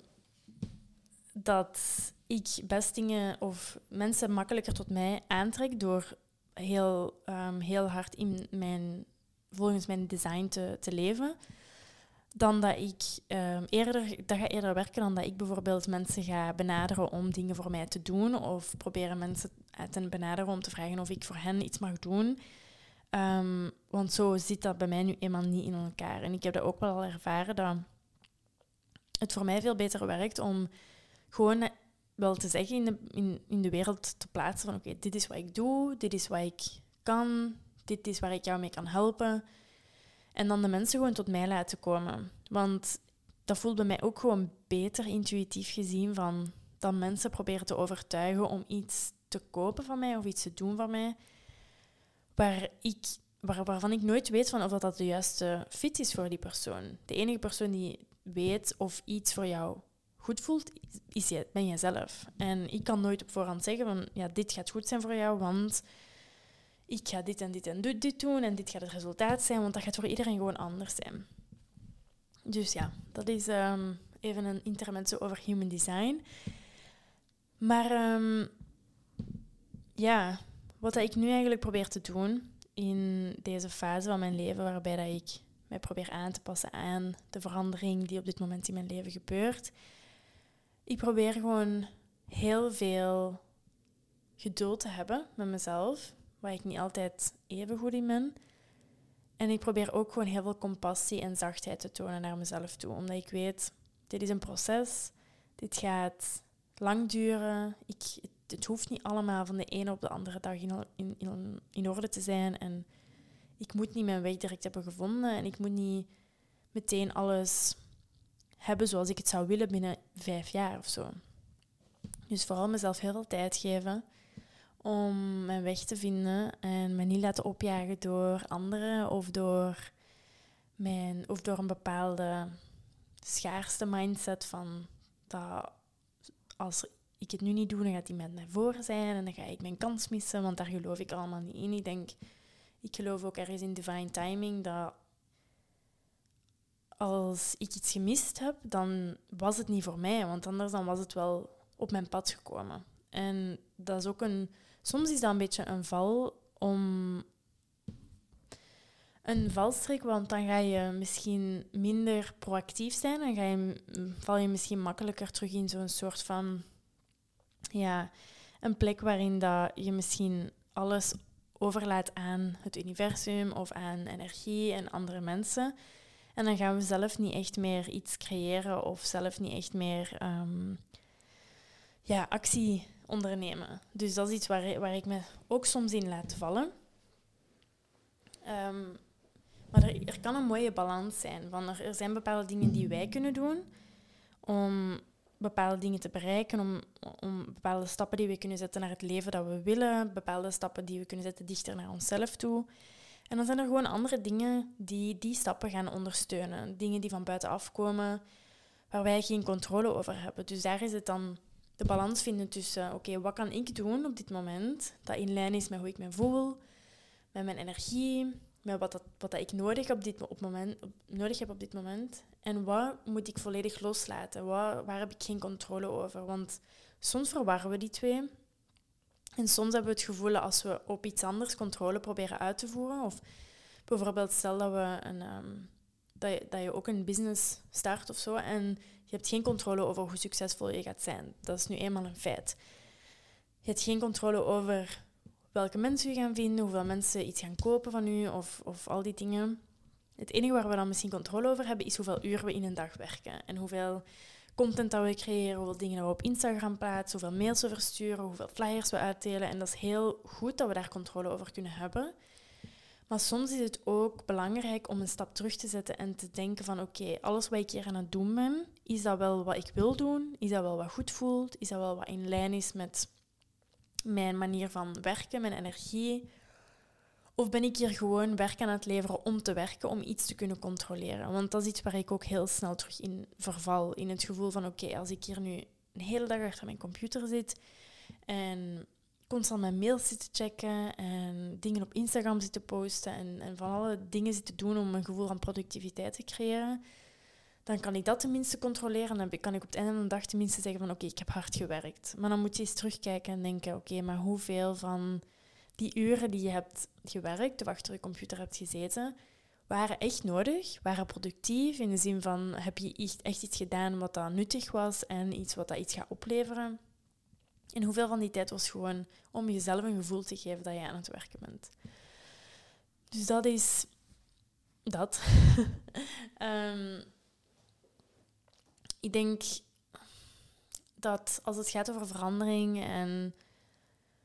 dat ik best dingen of mensen makkelijker tot mij aantrek door heel, heel hard in mijn, volgens mijn design te, te leven dan dat ik um, eerder, dat ga eerder werken dan dat ik bijvoorbeeld mensen ga benaderen om dingen voor mij te doen. Of proberen mensen te benaderen om te vragen of ik voor hen iets mag doen. Um, want zo zit dat bij mij nu eenmaal niet in elkaar. En ik heb dat ook wel al ervaren dat het voor mij veel beter werkt om gewoon wel te zeggen in de, in, in de wereld te plaatsen van oké, dit is wat ik doe, dit is wat ik kan, dit is waar ik jou mee kan helpen. En dan de mensen gewoon tot mij laten komen. Want dat voelt bij mij ook gewoon beter intuïtief gezien van dan mensen proberen te overtuigen om iets te kopen van mij of iets te doen van mij. Waar ik, waar, waarvan ik nooit weet van of dat, dat de juiste fit is voor die persoon. De enige persoon die weet of iets voor jou goed voelt, is ben jezelf. En ik kan nooit op voorhand zeggen van ja, dit gaat goed zijn voor jou, want ik ga dit en dit en dit doen en dit gaat het resultaat zijn, want dat gaat voor iedereen gewoon anders zijn. Dus ja, dat is ehm, even een intermezzo over human design. Maar um, ja, wat ik nu eigenlijk probeer te doen in deze fase van mijn leven, waarbij dat ik mij probeer aan te passen aan de verandering die op dit moment in mijn leven gebeurt. Ik probeer gewoon heel veel geduld te hebben met mezelf, waar ik niet altijd even goed in ben. En ik probeer ook gewoon heel veel compassie en zachtheid te tonen naar mezelf toe, omdat ik weet, dit is een proces, dit gaat lang duren. Ik, het, hoeft niet allemaal van de ene op de andere dag in, in, in orde te zijn. En ik moet niet mijn weg direct hebben gevonden en ik moet niet meteen alles hebben zoals ik het zou willen binnen vijf jaar of zo. Dus vooral mezelf heel veel tijd geven om mijn weg te vinden en me niet laten opjagen door anderen of door, mijn, of door een bepaalde schaarste mindset van dat als ik het nu niet doe, dan gaat met mij voor zijn en dan ga ik mijn kans missen, want daar geloof ik allemaal niet in. Ik denk, ik geloof ook ergens in divine timing dat als ik iets gemist heb, dan was het niet voor mij, want anders dan was het wel op mijn pad gekomen. En dat is ook een, soms is dat een beetje een val om een valstrik, want dan ga je misschien minder proactief zijn en ga je, val je misschien makkelijker terug in zo'n soort van ja, een plek waarin dat je misschien alles overlaat aan het universum of aan energie en andere mensen. En dan gaan we zelf niet echt meer iets creëren of zelf niet echt meer um, ja, actie ondernemen. Dus dat is iets waar, waar ik me ook soms in laat vallen. Um, maar er, er, kan een mooie balans zijn. Er, er, zijn bepaalde dingen die wij kunnen doen om bepaalde dingen te bereiken, om, om bepaalde stappen die we kunnen zetten naar het leven dat we willen, bepaalde stappen die we kunnen zetten dichter naar onszelf toe. En dan zijn er gewoon andere dingen die die stappen gaan ondersteunen. Dingen die van buitenaf komen, waar wij geen controle over hebben. Dus daar is het dan de balans vinden tussen, oké, wat kan ik doen op dit moment dat in lijn is met hoe ik me voel, met mijn energie, met wat, dat, wat dat ik nodig, op dit, op moment, nodig heb op dit moment. En wat moet ik volledig loslaten? Waar, waar heb ik geen controle over? Want soms verwarren we die twee. En soms hebben we het gevoel als we op iets anders controle proberen uit te voeren. Of bijvoorbeeld stel dat, we een, ehm, dat, je, dat je ook een business start of zo. En je hebt geen controle over hoe succesvol je gaat zijn. Dat is nu eenmaal een feit. Je hebt geen controle over welke mensen u gaan vinden, hoeveel mensen iets gaan kopen van u of, of al die dingen. Het enige waar we dan misschien controle over hebben, is hoeveel uur we in een dag werken. En hoeveel content dat we creëren, hoeveel dingen we op Instagram plaatsen, hoeveel mails we versturen, hoeveel flyers we uitdelen. En dat is heel goed dat we daar controle over kunnen hebben. Maar soms is het ook belangrijk om een stap terug te zetten en te denken van oké, alles wat ik hier aan het doen ben, is dat wel wat ik wil doen? Is dat wel wat goed voelt? Is dat wel wat in lijn is met mijn manier van werken, mijn energie? Of ben ik hier gewoon werk aan het leveren om te werken, om iets te kunnen controleren? Want dat is iets waar ik ook heel snel terug in verval. In het gevoel van, oké, als ik hier nu een hele dag achter mijn computer zit en constant mijn mails zit te checken en dingen op Instagram zit te posten en, en van alle dingen zit te doen om een gevoel van productiviteit te creëren, dan kan ik dat tenminste controleren. Dan kan ik op het einde van de dag tenminste zeggen van oké, ik heb hard gewerkt. Maar dan moet je eens terugkijken en denken, oké, maar hoeveel van die uren die je hebt gewerkt of achter je computer hebt gezeten, waren echt nodig, waren productief in de zin van heb je echt iets gedaan wat dat nuttig was en iets wat dat iets gaat opleveren. En hoeveel van die tijd was gewoon om jezelf een gevoel te geven dat je aan het werken bent. Dus dat is dat. um, ik denk dat als het gaat over verandering en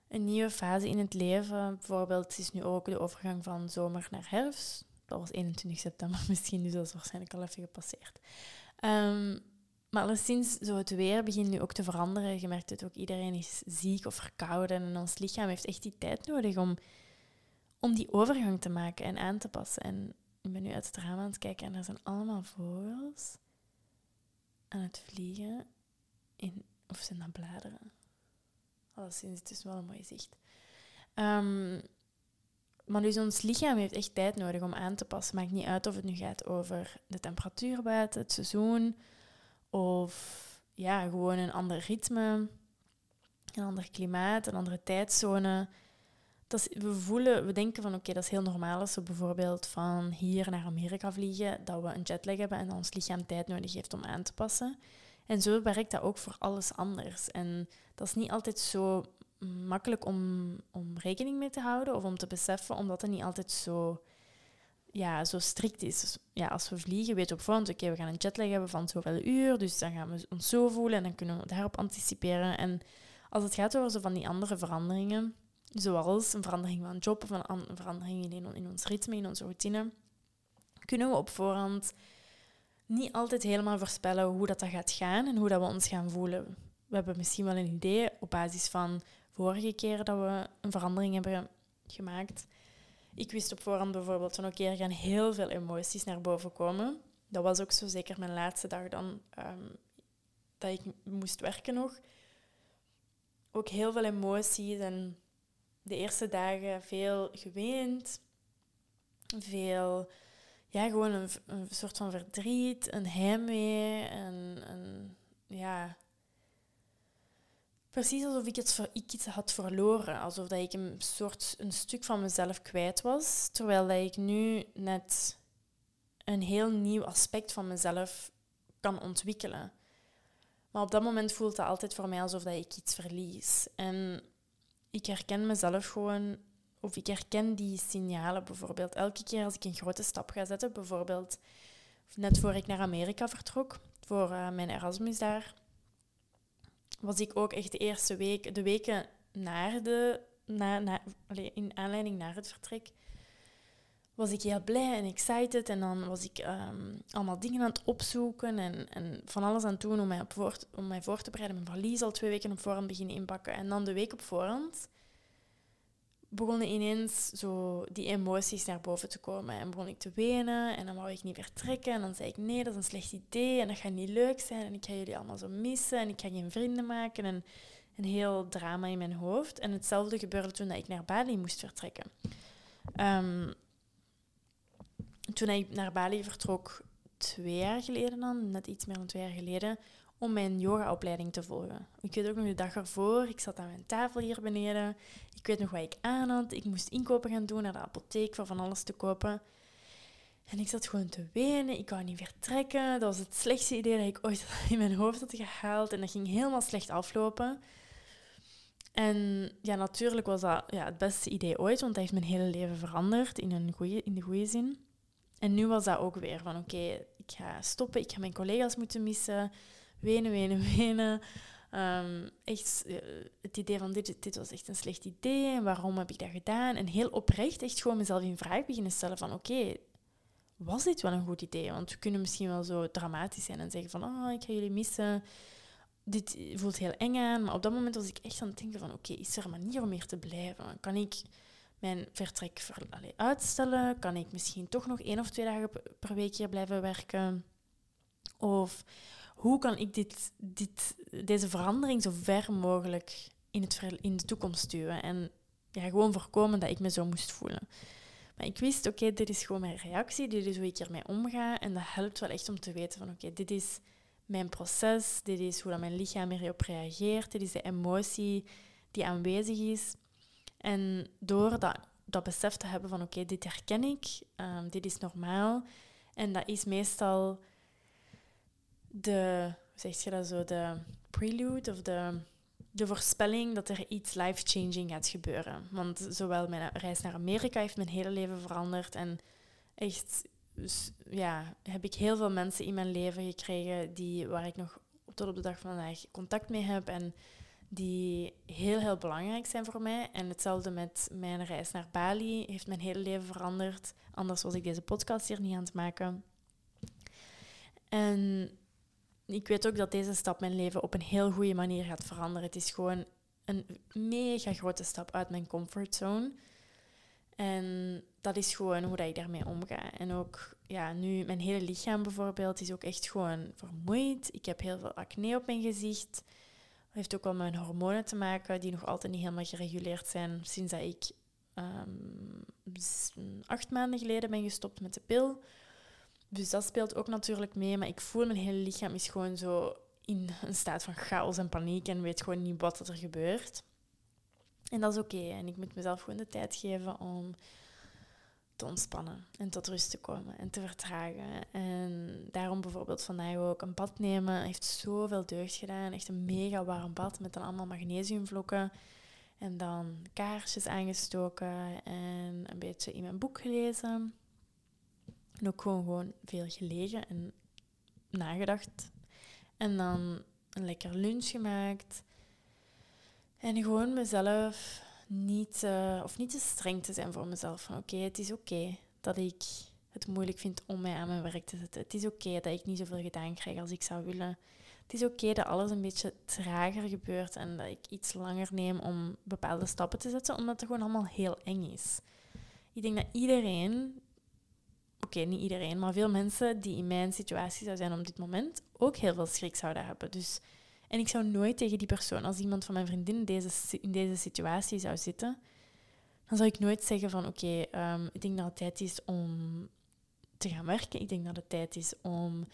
een nieuwe fase in het leven, bijvoorbeeld is nu ook de overgang van zomer naar herfst. Dat was 21 september misschien, dus dat is waarschijnlijk al even gepasseerd. Um, maar alleszins, zo het weer begint nu ook te veranderen. Je merkt het ook, iedereen is ziek of verkouden en ons lichaam heeft echt die tijd nodig om, om die overgang te maken en aan te passen. En ik ben nu uit het raam aan het kijken en er zijn allemaal vogels aan het vliegen. In, of zijn dat bladeren? Alleszins, het is wel een mooi zicht. Um, maar dus ons lichaam heeft echt tijd nodig om aan te passen. Maakt niet uit of het nu gaat over de temperatuur buiten, het seizoen, of ja, gewoon een ander ritme, een ander klimaat, een andere tijdzone. Dat we voelen, we denken van oké, dat is heel normaal als we bijvoorbeeld van hier naar Amerika vliegen, dat we een jetlag hebben en ons lichaam tijd nodig heeft om aan te passen. En zo werkt dat ook voor alles anders. En dat is niet altijd zo makkelijk om, om rekening mee te houden of om te beseffen, omdat het niet altijd zo, ja, zo strikt is. Dus, ja, als we vliegen, weten we op voorhand, oké, we gaan een jetlag hebben van zoveel uur, dus dan gaan we ons zo voelen en dan kunnen we daarop anticiperen. En als het gaat over zo van die andere veranderingen, zoals een verandering van job of een, verandering in, in ons ritme, in onze routine, kunnen we op voorhand niet altijd helemaal voorspellen hoe dat, dat gaat gaan en hoe dat we ons gaan voelen. We hebben misschien wel een idee op basis van vorige keer dat we een verandering hebben gemaakt. Ik wist op voorhand bijvoorbeeld van oké, er gaan heel veel emoties naar boven komen. Dat was ook zo zeker mijn laatste dag dan ehm, dat ik moest werken nog. Ook heel veel emoties en de eerste dagen veel geweend. Veel, ja, gewoon een, een soort van verdriet, een heimwee en, en ja, Precies alsof ik, ik iets had verloren. Alsof dat ik een soort een stuk van mezelf kwijt was. Terwijl dat ik nu net een heel nieuw aspect van mezelf kan ontwikkelen. Maar op dat moment voelt het altijd voor mij alsof dat ik iets verlies. En ik herken mezelf gewoon, of ik herken die signalen bijvoorbeeld. Elke keer als ik een grote stap ga zetten, bijvoorbeeld net voor ik naar Amerika vertrok, voor uh, mijn Erasmus daar, was ik ook echt de eerste week, de weken naar de, na, na, in aanleiding naar het vertrek, was ik heel blij en excited. En dan was ik um, allemaal dingen aan het opzoeken en, en van alles aan het doen om mij, op voor, om mij voor te bereiden. Mijn verlies al twee weken op voorhand beginnen inpakken. En dan de week op voorhand begonnen ineens zo die emoties naar boven te komen. En begon ik te wenen en dan wou ik niet vertrekken. En dan zei ik, nee, dat is een slecht idee en dat gaat niet leuk zijn. En ik ga jullie allemaal zo missen en ik ga geen vrienden maken. En een heel drama in mijn hoofd. En hetzelfde gebeurde toen ik naar Bali moest vertrekken. Um, toen ik naar Bali vertrok, twee jaar geleden dan, net iets meer dan twee jaar geleden, om mijn yogaopleiding te volgen. Ik weet ook nog de dag ervoor, ik zat aan mijn tafel hier beneden. Ik weet nog wat ik aan had. Ik moest inkopen gaan doen naar de apotheek voor van alles te kopen. En ik zat gewoon te wenen. Ik wou niet vertrekken. Dat was het slechtste idee dat ik ooit in mijn hoofd had gehaald. En dat ging helemaal slecht aflopen. En ja, natuurlijk was dat ja, het beste idee ooit, want dat heeft mijn hele leven veranderd in, een goeie, in de goede zin. En nu was dat ook weer van oké, ik ga stoppen, ik ga mijn collega's moeten missen wenen, wenen, wenen. Um, echt uh, het idee van dit, dit was echt een slecht idee waarom heb ik dat gedaan? En heel oprecht echt gewoon mezelf in vraag beginnen stellen van oké, was dit wel een goed idee? Want we kunnen misschien wel zo dramatisch zijn en zeggen van oh, ik ga jullie missen. Dit voelt heel eng aan. Maar op dat moment was ik echt aan het denken van oké, is er een manier om hier te blijven? Kan ik mijn vertrek ver, allez, uitstellen? Kan ik misschien toch nog één of twee dagen per week hier blijven werken? Of hoe kan ik dit, dit, deze verandering zo ver mogelijk in, het, in de toekomst stuwen? En ja, gewoon voorkomen dat ik me zo moest voelen. Maar ik wist, oké, dit is gewoon mijn reactie, dit is hoe ik ermee omga. En dat helpt wel echt om te weten van, oké, dit is mijn proces, dit is hoe dat mijn lichaam erop reageert, dit is de emotie die aanwezig is. En door dat, dat besef te hebben van, oké, dit herken ik, um, dit is normaal. En dat is meestal de, zeg je dat zo, de prelude of de, de voorspelling dat er iets life-changing gaat gebeuren. Want zowel mijn reis naar Amerika heeft mijn hele leven veranderd en echt ja, heb ik heel veel mensen in mijn leven gekregen die, waar ik nog tot op de dag van vandaag contact mee heb en die heel, heel belangrijk zijn voor mij. En hetzelfde met mijn reis naar Bali heeft mijn hele leven veranderd. Anders was ik deze podcast hier niet aan het maken. En ik weet ook dat deze stap mijn leven op een heel goede manier gaat veranderen. Het is gewoon een mega grote stap uit mijn comfortzone. En dat is gewoon hoe dat ik daarmee omga. En ook ja, nu, mijn hele lichaam bijvoorbeeld is ook echt gewoon vermoeid. Ik heb heel veel acne op mijn gezicht. Dat heeft ook wel met mijn hormonen te maken, die nog altijd niet helemaal gereguleerd zijn sinds dat ik um, acht maanden geleden ben gestopt met de pil. Dus dat speelt ook natuurlijk mee. Maar ik voel mijn hele lichaam is gewoon zo in een staat van chaos en paniek en weet gewoon niet wat er gebeurt. En dat is oké. En ik moet mezelf gewoon de tijd geven om te ontspannen en tot rust te komen en te vertragen. En daarom bijvoorbeeld vandaag ook een bad nemen heeft zoveel deugd gedaan. Echt een mega warm bad met dan allemaal magnesiumvlokken. En dan kaarsjes aangestoken en een beetje in mijn boek gelezen. En ook gewoon, gewoon veel gelegen en nagedacht. En dan een lekker lunch gemaakt. En gewoon mezelf niet, uh, of niet te streng te zijn voor mezelf. Van oké, het is oké dat ik het moeilijk vind om mij aan mijn werk te zetten. Het is oké dat ik niet zoveel gedaan krijg als ik zou willen. Het is oké dat alles een beetje trager gebeurt en dat ik iets langer neem om bepaalde stappen te zetten, omdat het gewoon allemaal heel eng is. Ik denk dat iedereen, oké, niet iedereen, maar veel mensen die in mijn situatie zou zijn op dit moment, ook heel veel schrik zouden hebben. Dus en ik zou nooit tegen die persoon, als iemand van mijn vriendin in deze, in deze situatie zou zitten, dan zou ik nooit zeggen van oké, ehm, ik denk dat het tijd is om te gaan werken. Ik denk dat het tijd is om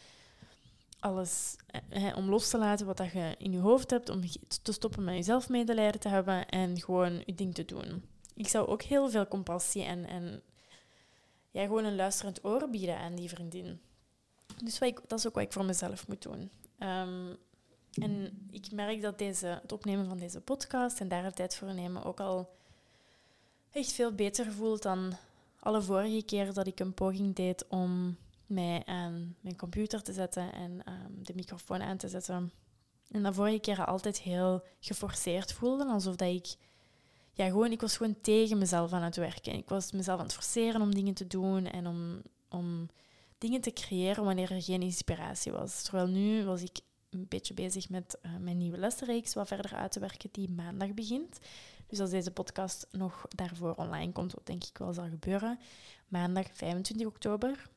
alles eh, om los te laten wat dat je in je hoofd hebt, om te stoppen met jezelf medelijden te hebben en gewoon je ding te doen. Ik zou ook heel veel compassie en, en ja, gewoon een luisterend oor bieden aan die vriendin. Dus wat ik, dat is ook wat ik voor mezelf moet doen. Um, en ik merk dat deze, het opnemen van deze podcast en daar de tijd voor nemen ook al echt veel beter voelt dan alle vorige keer dat ik een poging deed om mij aan mijn computer te zetten en ehm, de microfoon aan te zetten. En dat vorige keer altijd heel geforceerd voelde, alsof dat ik... Ja, gewoon, ik was gewoon tegen mezelf aan het werken. Ik was mezelf aan het forceren om dingen te doen en om, om dingen te creëren wanneer er geen inspiratie was. Terwijl nu was ik een beetje bezig met uh, mijn nieuwe lesreeks wat verder uit te werken die maandag begint. Dus als deze podcast nog daarvoor online komt, wat denk ik wel zal gebeuren, maandag 25 oktober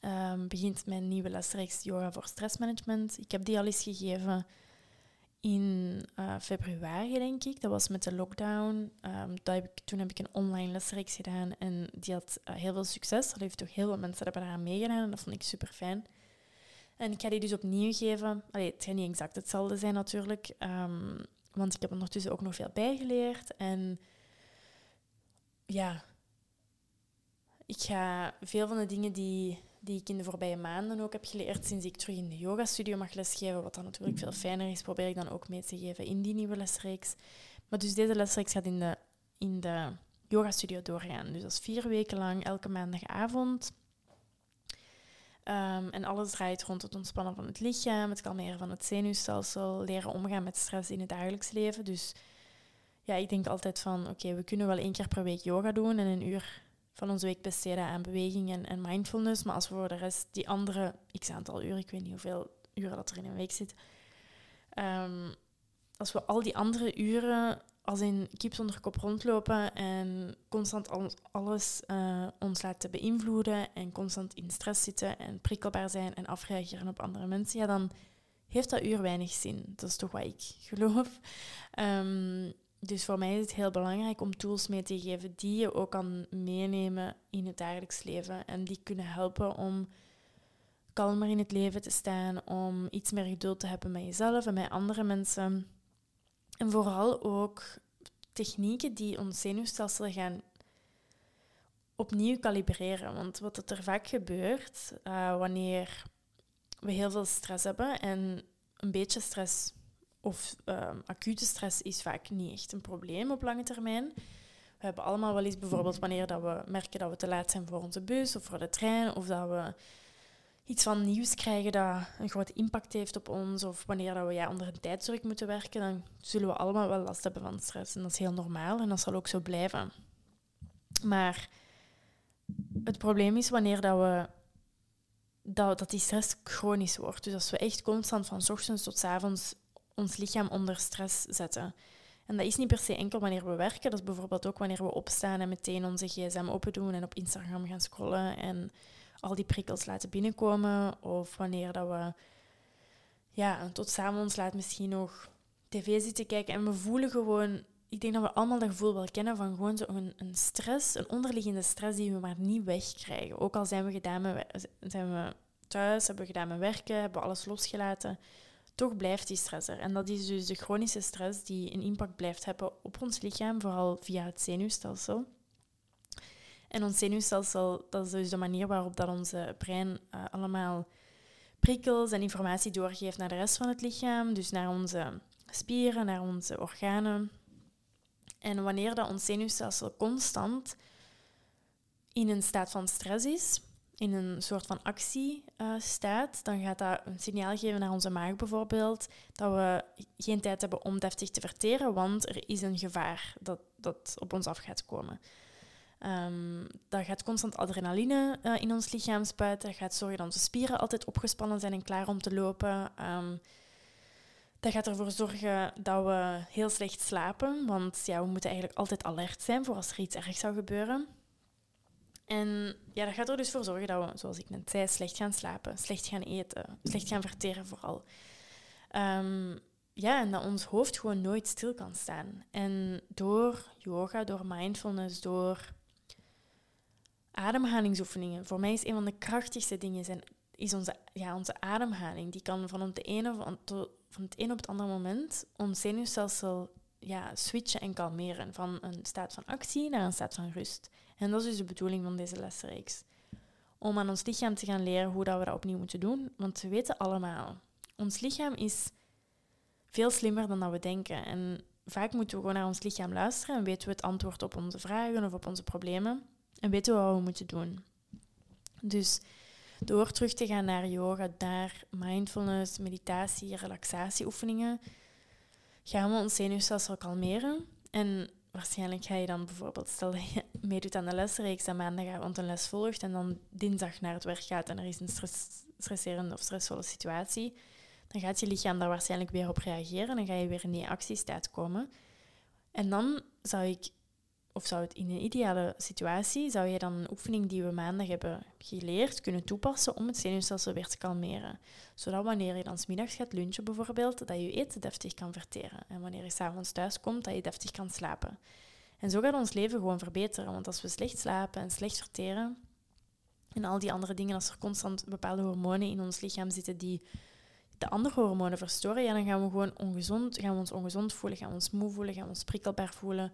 um, begint mijn nieuwe lesreeks Yoga voor Stressmanagement. Ik heb die al eens gegeven in uh, februari, denk ik. Dat was met de lockdown. Ik, toen heb ik een online lesreeks gedaan en die had uh, heel veel succes. Dat heeft toch heel veel mensen hebben daaraan meegedaan en dat vond ik super fijn. En ik ga die dus opnieuw geven. Allee, het gaat niet exact hetzelfde zijn natuurlijk, um, want ik heb ondertussen ook nog veel bijgeleerd. En ja, ik ga veel van de dingen die, die ik in de voorbije maanden ook heb geleerd sinds ik terug in de yoga-studio mag lesgeven, wat dan natuurlijk veel fijner is, probeer ik dan ook mee te geven in die nieuwe lesreeks. Maar dus deze lesreeks gaat in de, in de yoga-studio doorgaan. Dus dat is vier weken lang, elke maandagavond. Um, en alles draait rond het ontspannen van het lichaam, het kalmeren van het zenuwstelsel, leren omgaan met stress in het dagelijks leven. Dus ja, ik denk altijd van, oké, we kunnen wel één keer per week yoga doen en een uur van onze week besteden aan beweging en, mindfulness. Maar als we voor de rest die andere x aantal uren, ik weet niet hoeveel uren dat er in een week zit, um, als we al die andere uren als in kip zonder kop rondlopen en constant alles uh, ons laten beïnvloeden en constant in stress zitten en prikkelbaar zijn en afreageren op andere mensen, ja, dan heeft dat uur weinig zin. Dat is toch wat ik geloof. Um, dus voor mij is het heel belangrijk om tools mee te geven die je ook kan meenemen in het dagelijks leven en die kunnen helpen om kalmer in het leven te staan, om iets meer geduld te hebben met jezelf en met andere mensen en vooral ook technieken die ons zenuwstelsel gaan opnieuw kalibreren. Want wat er vaak gebeurt uh, wanneer we heel veel stress hebben en een beetje stress of uh, acute stress is vaak niet echt een probleem op lange termijn. We hebben allemaal wel eens bijvoorbeeld wanneer dat we merken dat we te laat zijn voor onze bus of voor de trein of dat we iets van nieuws krijgen dat een grote impact heeft op ons, of wanneer dat we ja, onder een tijdsdruk moeten werken, dan zullen we allemaal wel last hebben van stress. En dat is heel normaal en dat zal ook zo blijven. Maar het probleem is wanneer dat we dat, dat die stress chronisch wordt. Dus als we echt constant van ochtends tot avonds ons lichaam onder stress zetten. En dat is niet per se enkel wanneer we werken. Dat is bijvoorbeeld ook wanneer we opstaan en meteen onze gsm open doen en op Instagram gaan scrollen en al die prikkels laten binnenkomen. Of wanneer dat we ja, tot s'avonds laat misschien nog tv zitten kijken. En we voelen gewoon, ik denk dat we allemaal dat gevoel wel kennen van gewoon zo'n een stress, een onderliggende stress die we maar niet wegkrijgen. Ook al zijn we, gedaan zijn we thuis, hebben we gedaan met werken, hebben we alles losgelaten. Toch blijft die stress er. En dat is dus de chronische stress die een impact blijft hebben op ons lichaam, vooral via het zenuwstelsel. En ons zenuwstelsel, dat is dus de manier waarop dat onze brein uh, allemaal prikkels en informatie doorgeeft naar de rest van het lichaam. Dus naar onze spieren, naar onze organen. En wanneer dat ons zenuwstelsel constant in een staat van stress is, in een soort van actie uh, staat, dan gaat dat een signaal geven naar onze maag bijvoorbeeld dat we geen tijd hebben om deftig te verteren, want er is een gevaar dat, dat op ons af gaat komen. Um, gaat constant adrenaline uh, in ons lichaam spuiten. Dat gaat zorgen dat onze spieren altijd opgespannen zijn en klaar om te lopen. Um, dat gaat ervoor zorgen dat we heel slecht slapen, want ja, we moeten eigenlijk altijd alert zijn voor als er iets erg zou gebeuren. En ja, dat gaat er dus voor zorgen dat we, zoals ik net zei, slecht gaan slapen, slecht gaan eten, slecht gaan verteren vooral. Um, ja, en dat ons hoofd gewoon nooit stil kan staan. En door yoga, door mindfulness, door ademhalingsoefeningen. Voor mij is een van de krachtigste dingen is onze, ja, onze ademhaling. Die kan van, de ene, van het een op het andere moment ons zenuwstelsel ja, switchen en kalmeren. Van een staat van actie naar een staat van rust. En dat is dus de bedoeling van deze lesreeks. Om aan ons lichaam te gaan leren hoe dat we dat opnieuw moeten doen. Want we weten allemaal, ons lichaam is veel slimmer dan dat we denken. En vaak moeten we gewoon naar ons lichaam luisteren en weten we het antwoord op onze vragen of op onze problemen. En weten we wat we moeten doen. Dus door terug te gaan naar yoga, naar mindfulness, meditatie, relaxatieoefeningen, gaan we ons zenuwstelsel kalmeren. En waarschijnlijk ga je dan bijvoorbeeld, stel dat je meedoet aan de lesreeks en maandagavond een les volgt en dan dinsdag naar het werk gaat en er is een stress, stresserende of stressvolle situatie, dan gaat je lichaam daar waarschijnlijk weer op reageren en dan ga je weer in die actiestaat komen. En dan zou ik, of zou het in een ideale situatie, zou je dan een oefening die we maandag hebben geleerd kunnen toepassen om het zenuwstelsel weer te kalmeren. Zodat wanneer je dan smiddags gaat lunchen bijvoorbeeld, dat je eten deftig kan verteren. En wanneer je s'avonds thuis komt, dat je deftig kan slapen. En zo gaat ons leven gewoon verbeteren. Want als we slecht slapen en slecht verteren en al die andere dingen, als er constant bepaalde hormonen in ons lichaam zitten die de andere hormonen verstoren, ja, dan gaan we gewoon ongezond, gaan we ons ongezond voelen, gaan we ons moe voelen, gaan we ons prikkelbaar voelen.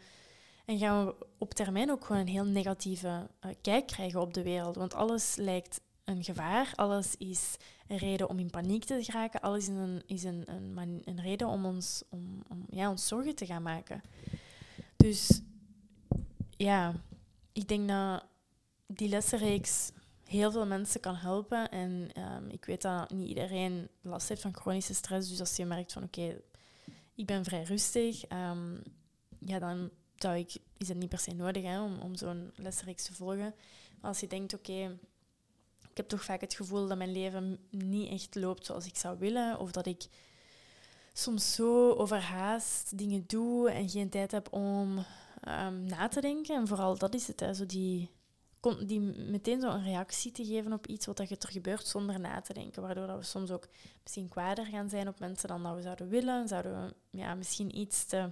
En gaan we op termijn ook gewoon een heel negatieve uh, kijk krijgen op de wereld. Want alles lijkt een gevaar, alles is een reden om in paniek te geraken, alles is een, is een, een, reden om ons, om, om ja, ons zorgen te gaan maken. Dus ja, ik denk dat die lessenreeks heel veel mensen kan helpen. En um, ik weet dat niet iedereen last heeft van chronische stress. Dus als je merkt van oké, ik ben vrij rustig, um, ja, dan zou ik, is het niet per se nodig hè, om, om zo'n lesreeks te volgen. Als je denkt, oké, ik heb toch vaak het gevoel dat mijn leven niet echt loopt zoals ik zou willen. Of dat ik soms zo overhaast dingen doe en geen tijd heb om um, na te denken. En vooral dat is het, hè, zo die die meteen zo een reactie te geven op iets wat er gebeurt zonder na te denken. Waardoor dat we soms ook misschien kwader gaan zijn op mensen dan dat we zouden willen. Zouden we ja, misschien iets te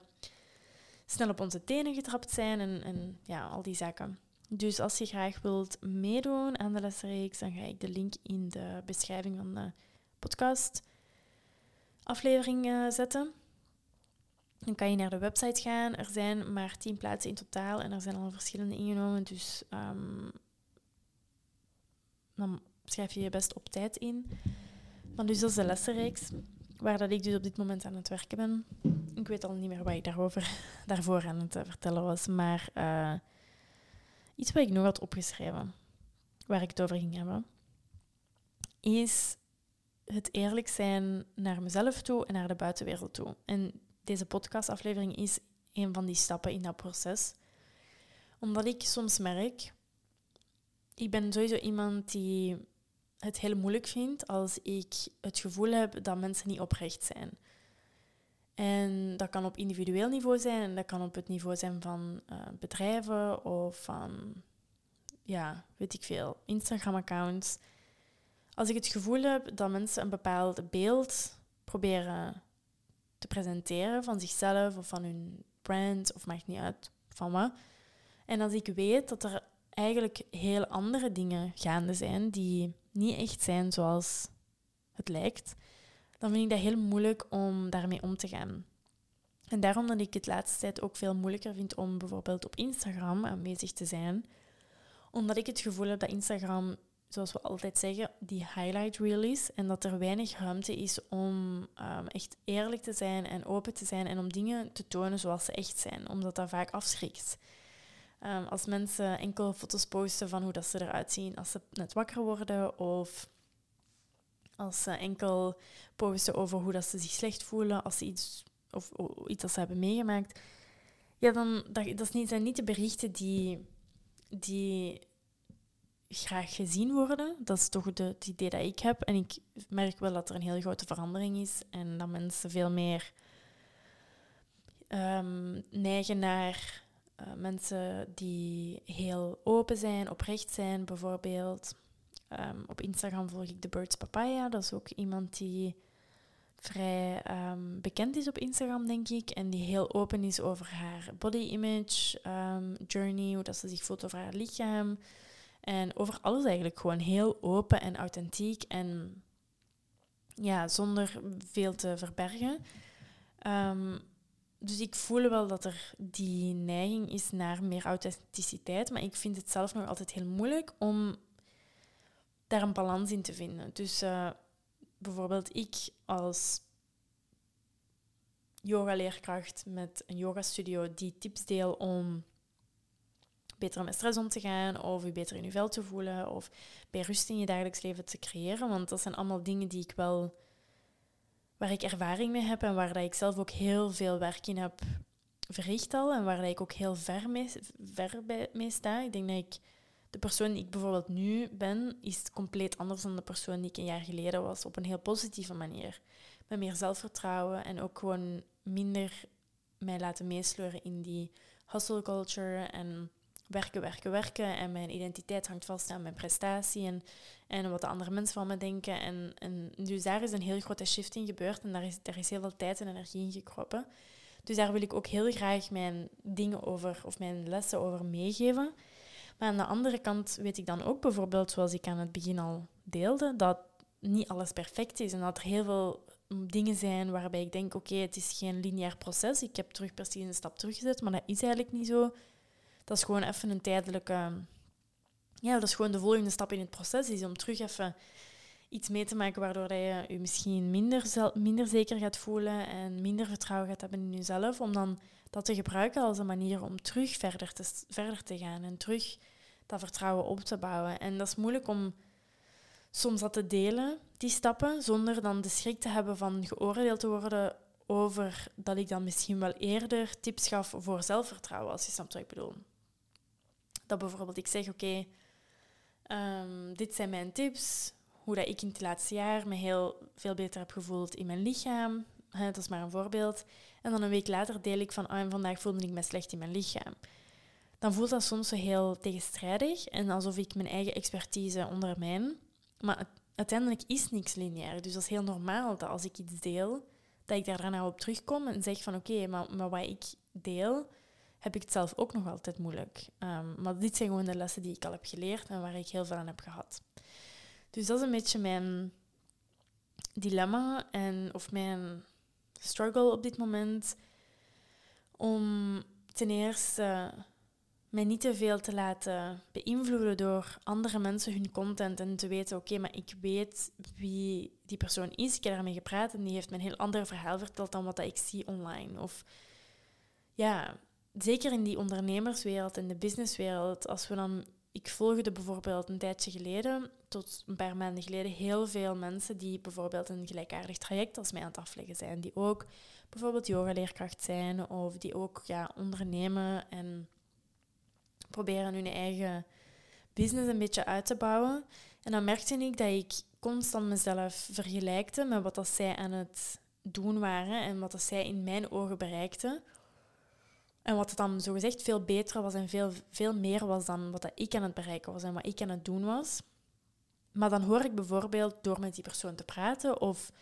snel op onze tenen getrapt zijn en, en ja, al die zaken. Dus als je graag wilt meedoen aan de lesreeks, dan ga ik de link in de beschrijving van de podcast aflevering uh, zetten. Dan kan je naar de website gaan. Er zijn maar tien plaatsen in totaal en er zijn al verschillende ingenomen. Dus um, dan schrijf je je best op tijd in. Maar dus dat is de lessenreeks, waar dat ik dus op dit moment aan het werken ben. Ik weet al niet meer wat ik daarover, daarvoor aan het eh, vertellen was, maar uh, iets wat ik nog had opgeschreven, waar ik het over ging hebben, is het eerlijk zijn naar mezelf toe en naar de buitenwereld toe. En deze podcastaflevering is een van die stappen in dat proces. Omdat ik soms merk, ik ben sowieso iemand die het heel moeilijk vindt als ik het gevoel heb dat mensen niet oprecht zijn. En dat kan op individueel niveau zijn en dat kan op het niveau zijn van uh, bedrijven of van, ja, weet ik veel, Instagram-accounts. Als ik het gevoel heb dat mensen een bepaald beeld proberen te presenteren van zichzelf of van hun brand, of maakt niet uit van wat. En als ik weet dat er eigenlijk heel andere dingen gaande zijn die niet echt zijn zoals het lijkt, dan vind ik dat heel moeilijk om daarmee om te gaan. En daarom dat ik het laatste tijd ook veel moeilijker vind om bijvoorbeeld op Instagram aanwezig te zijn, Omdat ik het gevoel heb dat Instagram, zoals we altijd zeggen, die highlight reel is. En dat er weinig ruimte is om ehm, echt eerlijk te zijn en open te zijn. En om dingen te tonen zoals ze echt zijn. Omdat dat vaak afschrikt. Ehm, als mensen enkel foto's posten van hoe dat ze eruit zien als ze net wakker worden. Of als ze enkel posten over hoe dat ze zich slecht voelen. Als ze iets, of, iets dat ze hebben meegemaakt. Ja, dan dat, dat zijn niet de berichten die die graag gezien worden. Dat is toch de, het idee dat ik heb. En ik merk wel dat er een heel grote verandering is en dat mensen veel meer um, neigen naar uh, mensen die heel open zijn, oprecht zijn, bijvoorbeeld. Um, op Instagram volg ik de Birds Papaya. Dat is ook iemand die vrij um, bekend is op Instagram, denk ik. En die heel open is over haar body image um, journey, hoe dat ze zich voelt over haar lichaam. En over alles eigenlijk gewoon heel open en authentiek en ja, zonder veel te verbergen. Dus ik voel wel dat er die neiging is naar meer authenticiteit, maar ik vind het zelf nog altijd heel moeilijk om daar een balans in te vinden. Dus uh, bijvoorbeeld ik als yogaleerkracht met een yogastudio die tips deel om beter met stress om te gaan, of je beter in je vel te voelen, of bij rust in je dagelijks leven te creëren. Want dat zijn allemaal dingen die ik wel, waar ik ervaring mee heb en waar dat ik zelf ook heel veel werk in heb verricht al en waar ik ook heel ver mee, ver bij, mee sta. Ik denk dat ik de persoon die ik bijvoorbeeld nu ben, is compleet anders dan de persoon die ik een jaar geleden was, op een heel positieve manier. Met meer zelfvertrouwen en ook gewoon minder mij laten meesleuren in die hustle culture en werken, werken, werken. En mijn identiteit hangt vast aan mijn prestatie en, en wat de andere mensen van me denken. En, en dus daar is een heel grote shift in gebeurd en daar is, daar is heel veel tijd en energie in gekroppen. Dus daar wil ik ook heel graag mijn dingen over of mijn lessen over meegeven. Maar aan de andere kant weet ik dan ook bijvoorbeeld, zoals ik aan het begin al deelde, dat niet alles perfect is en dat er heel veel dingen zijn waarbij ik denk, oké, het is geen lineair proces. Ik heb terug precies een stap teruggezet, maar dat is eigenlijk niet zo. Dat is gewoon even een tijdelijke... Ja, dat is gewoon de volgende stap in het proces, is om terug even iets mee te maken waardoor je je misschien minder, minder zeker gaat voelen en minder vertrouwen gaat hebben in jezelf, om dan dat te gebruiken als een manier om terug verder te, verder te gaan en terug dat vertrouwen op te bouwen. En dat is moeilijk om soms dat te delen, die stappen, zonder dan de schrik te hebben van geoordeeld te worden over dat ik dan misschien wel eerder tips gaf voor zelfvertrouwen, als je snapt wat ik bedoel. Dat bijvoorbeeld ik zeg, oké, ehm, dit zijn mijn tips, hoe dat ik in het laatste jaar me heel veel beter heb gevoeld in mijn lichaam. dat is maar een voorbeeld. En dan een week later deel ik van, ah, vandaag voelde ik me slecht in mijn lichaam. Dan voelt dat soms zo heel tegenstrijdig en alsof ik mijn eigen expertise ondermijn. Maar uiteindelijk is niks lineair. Dus dat is heel normaal dat als ik iets deel, dat ik daar daarna op terugkom en zeg van oké, maar, maar wat ik deel, heb ik het zelf ook nog altijd moeilijk. Um, maar dit zijn gewoon de lessen die ik al heb geleerd en waar ik heel veel aan heb gehad. Dus dat is een beetje mijn dilemma en of mijn struggle op dit moment. Om ten eerste mij niet te veel te laten beïnvloeden door andere mensen hun content en te weten, oké, maar ik weet wie die persoon is. Ik heb daarmee gepraat en die heeft me een heel ander verhaal verteld dan wat ik zie online. Of ja, zeker in die ondernemerswereld en de businesswereld, als we dan ik volgde bijvoorbeeld een tijdje geleden, tot een paar maanden geleden, heel veel mensen die bijvoorbeeld een gelijkaardig traject als mij aan het afleggen zijn. Die ook bijvoorbeeld yogaleerkracht zijn of die ook ja, ondernemen en proberen hun eigen business een beetje uit te bouwen. En dan merkte ik dat ik constant mezelf vergelijkte met wat dat zij aan het doen waren en wat dat zij in mijn ogen bereikten. En wat het dan zogezegd veel beter was en veel, veel meer was dan wat ik aan het bereiken was en wat ik aan het doen was. Maar dan hoor ik bijvoorbeeld door met die persoon te praten of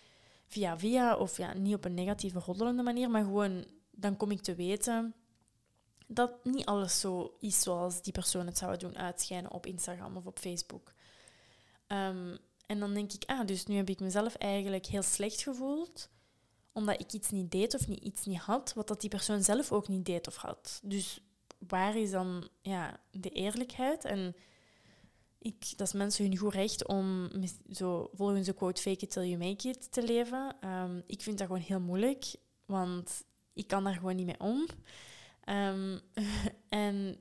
via via, of ja, niet op een negatieve, roddelende manier, maar gewoon dan kom ik te weten dat niet alles zo is zoals die persoon het zou doen uitschijnen op Instagram of op Facebook. Ehm, en dan denk ik, ah, dus nu heb ik mezelf eigenlijk heel slecht gevoeld omdat ik iets niet deed of niet, iets niet had, wat dat die persoon zelf ook niet deed of had. Dus waar is dan ja, de eerlijkheid? En ik, dat is mensen hun goed recht om zo volgens de quote fake it till you make it te leven. Ehm, ik vind dat gewoon heel moeilijk, want ik kan daar gewoon niet mee om. Ehm, en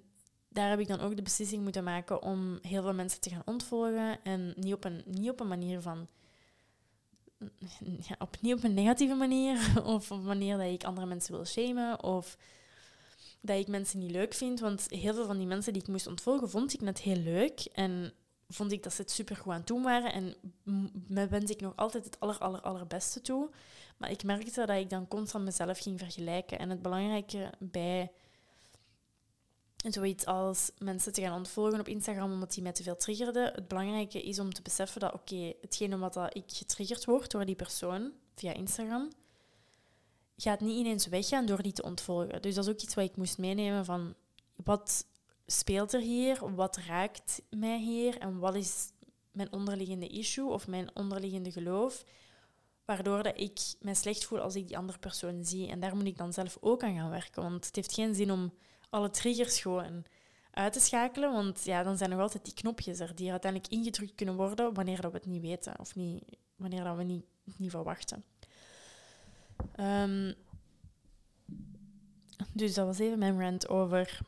daar heb ik dan ook de beslissing moeten maken om heel veel mensen te gaan ontvolgen. En niet op een, niet op een manier van. Ja, op, niet op een negatieve manier. Of op een manier dat ik andere mensen wil shamen. Of dat ik mensen niet leuk vind. Want heel veel van die mensen die ik moest ontvolgen, vond ik net heel leuk. En vond ik dat ze het super goed aan het doen waren. En me wens ik nog altijd het aller, aller, allerbeste toe. Maar ik merkte dat ik dan constant mezelf ging vergelijken. En het belangrijke bij zoiets als mensen te gaan ontvolgen op Instagram omdat die mij te veel triggerde. Het belangrijke is om te beseffen dat, oké, hetgene wat dat ik getriggerd word door die persoon via Instagram, gaat niet ineens weggaan door die te ontvolgen. Dus dat is ook iets wat ik moest meenemen van wat speelt er hier, wat raakt mij hier en wat is mijn onderliggende issue of mijn onderliggende geloof, waardoor dat ik mij slecht voel als ik die andere persoon zie. En daar moet ik dan zelf ook aan gaan werken, want het heeft geen zin om alle triggers gewoon uit te schakelen, want ja, dan zijn nog altijd die knopjes er die uiteindelijk ingedrukt kunnen worden wanneer dat we het niet weten of niet, wanneer dat we niet, niet verwachten. Um, dus dat was even mijn rant over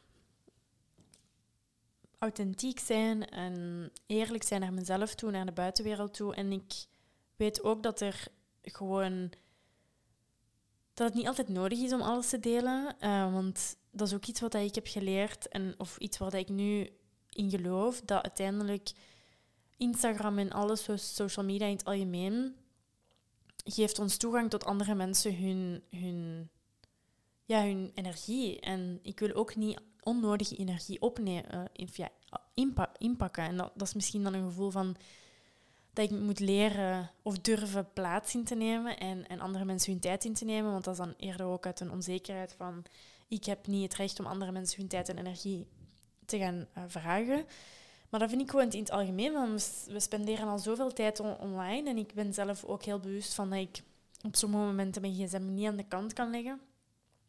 authentiek zijn en eerlijk zijn naar mezelf toe, naar de buitenwereld toe. En ik weet ook dat er gewoon dat het niet altijd nodig is om alles te delen. Uh, want dat is ook iets wat ik heb geleerd, en, of iets waar ik nu in geloof, dat uiteindelijk Instagram en alles, social media in het algemeen, geeft ons toegang tot andere mensen hun, hun, ja, hun energie. En ik wil ook niet onnodige energie opnemen, uh, ja, inpakken. En dat is misschien dan een gevoel van dat ik moet leren of durven plaats in te nemen en, en andere mensen hun tijd in te nemen. Want dat is dan eerder ook uit een onzekerheid van ik heb niet het recht om andere mensen hun tijd en energie te gaan uh, vragen. Maar dat vind ik gewoon in het algemeen. Want we spenderen al zoveel tijd online. En ik ben zelf ook heel bewust van dat ik op sommige momenten mijn gsm niet aan de kant kan leggen.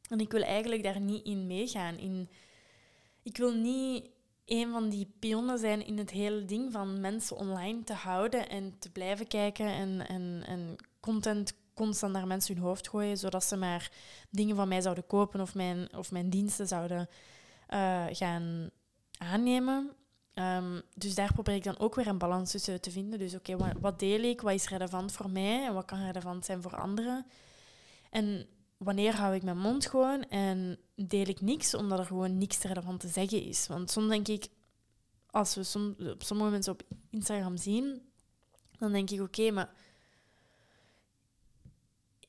En ik wil eigenlijk daar niet in meegaan. In, ik wil niet een van die pionnen zijn in het hele ding van mensen online te houden en te blijven kijken en, en, en content constant naar mensen hun hoofd gooien, zodat ze maar dingen van mij zouden kopen of mijn, of mijn diensten zouden uh, gaan aannemen. Um, dus daar probeer ik dan ook weer een balans tussen te vinden. Dus oké, wat, deel ik? Wat is relevant voor mij? En wat kan relevant zijn voor anderen? En wanneer hou ik mijn mond gewoon en deel ik niks, omdat er gewoon niks relevant te zeggen is. Want soms denk ik, als we op sommige mensen op Instagram zien, dan denk ik, oké, maar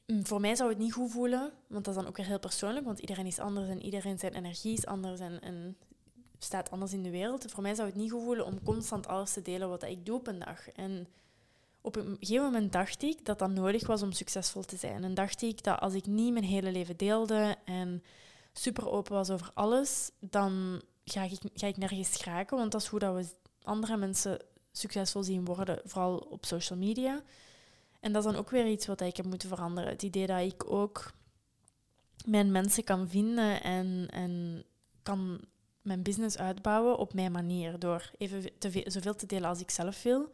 voor mij zou het niet goed voelen, want dat is dan ook weer heel persoonlijk, want iedereen is anders en iedereen zijn energie is anders en, en staat anders in de wereld. Voor mij zou het niet goed voelen om constant alles te delen wat ik doe op een dag. En op een gegeven moment dacht ik dat dat nodig was om succesvol te zijn. En dacht ik dat als ik niet mijn hele leven deelde en super open was over alles, dan ga ik, ga ik nergens geraken. Want dat is hoe dat we andere mensen succesvol zien worden, vooral op social media. En dat is dan ook weer iets wat ik heb moeten veranderen. Het idee dat ik ook mijn mensen kan vinden en, en kan mijn business uitbouwen op mijn manier. Door even te zoveel te delen als ik zelf wil.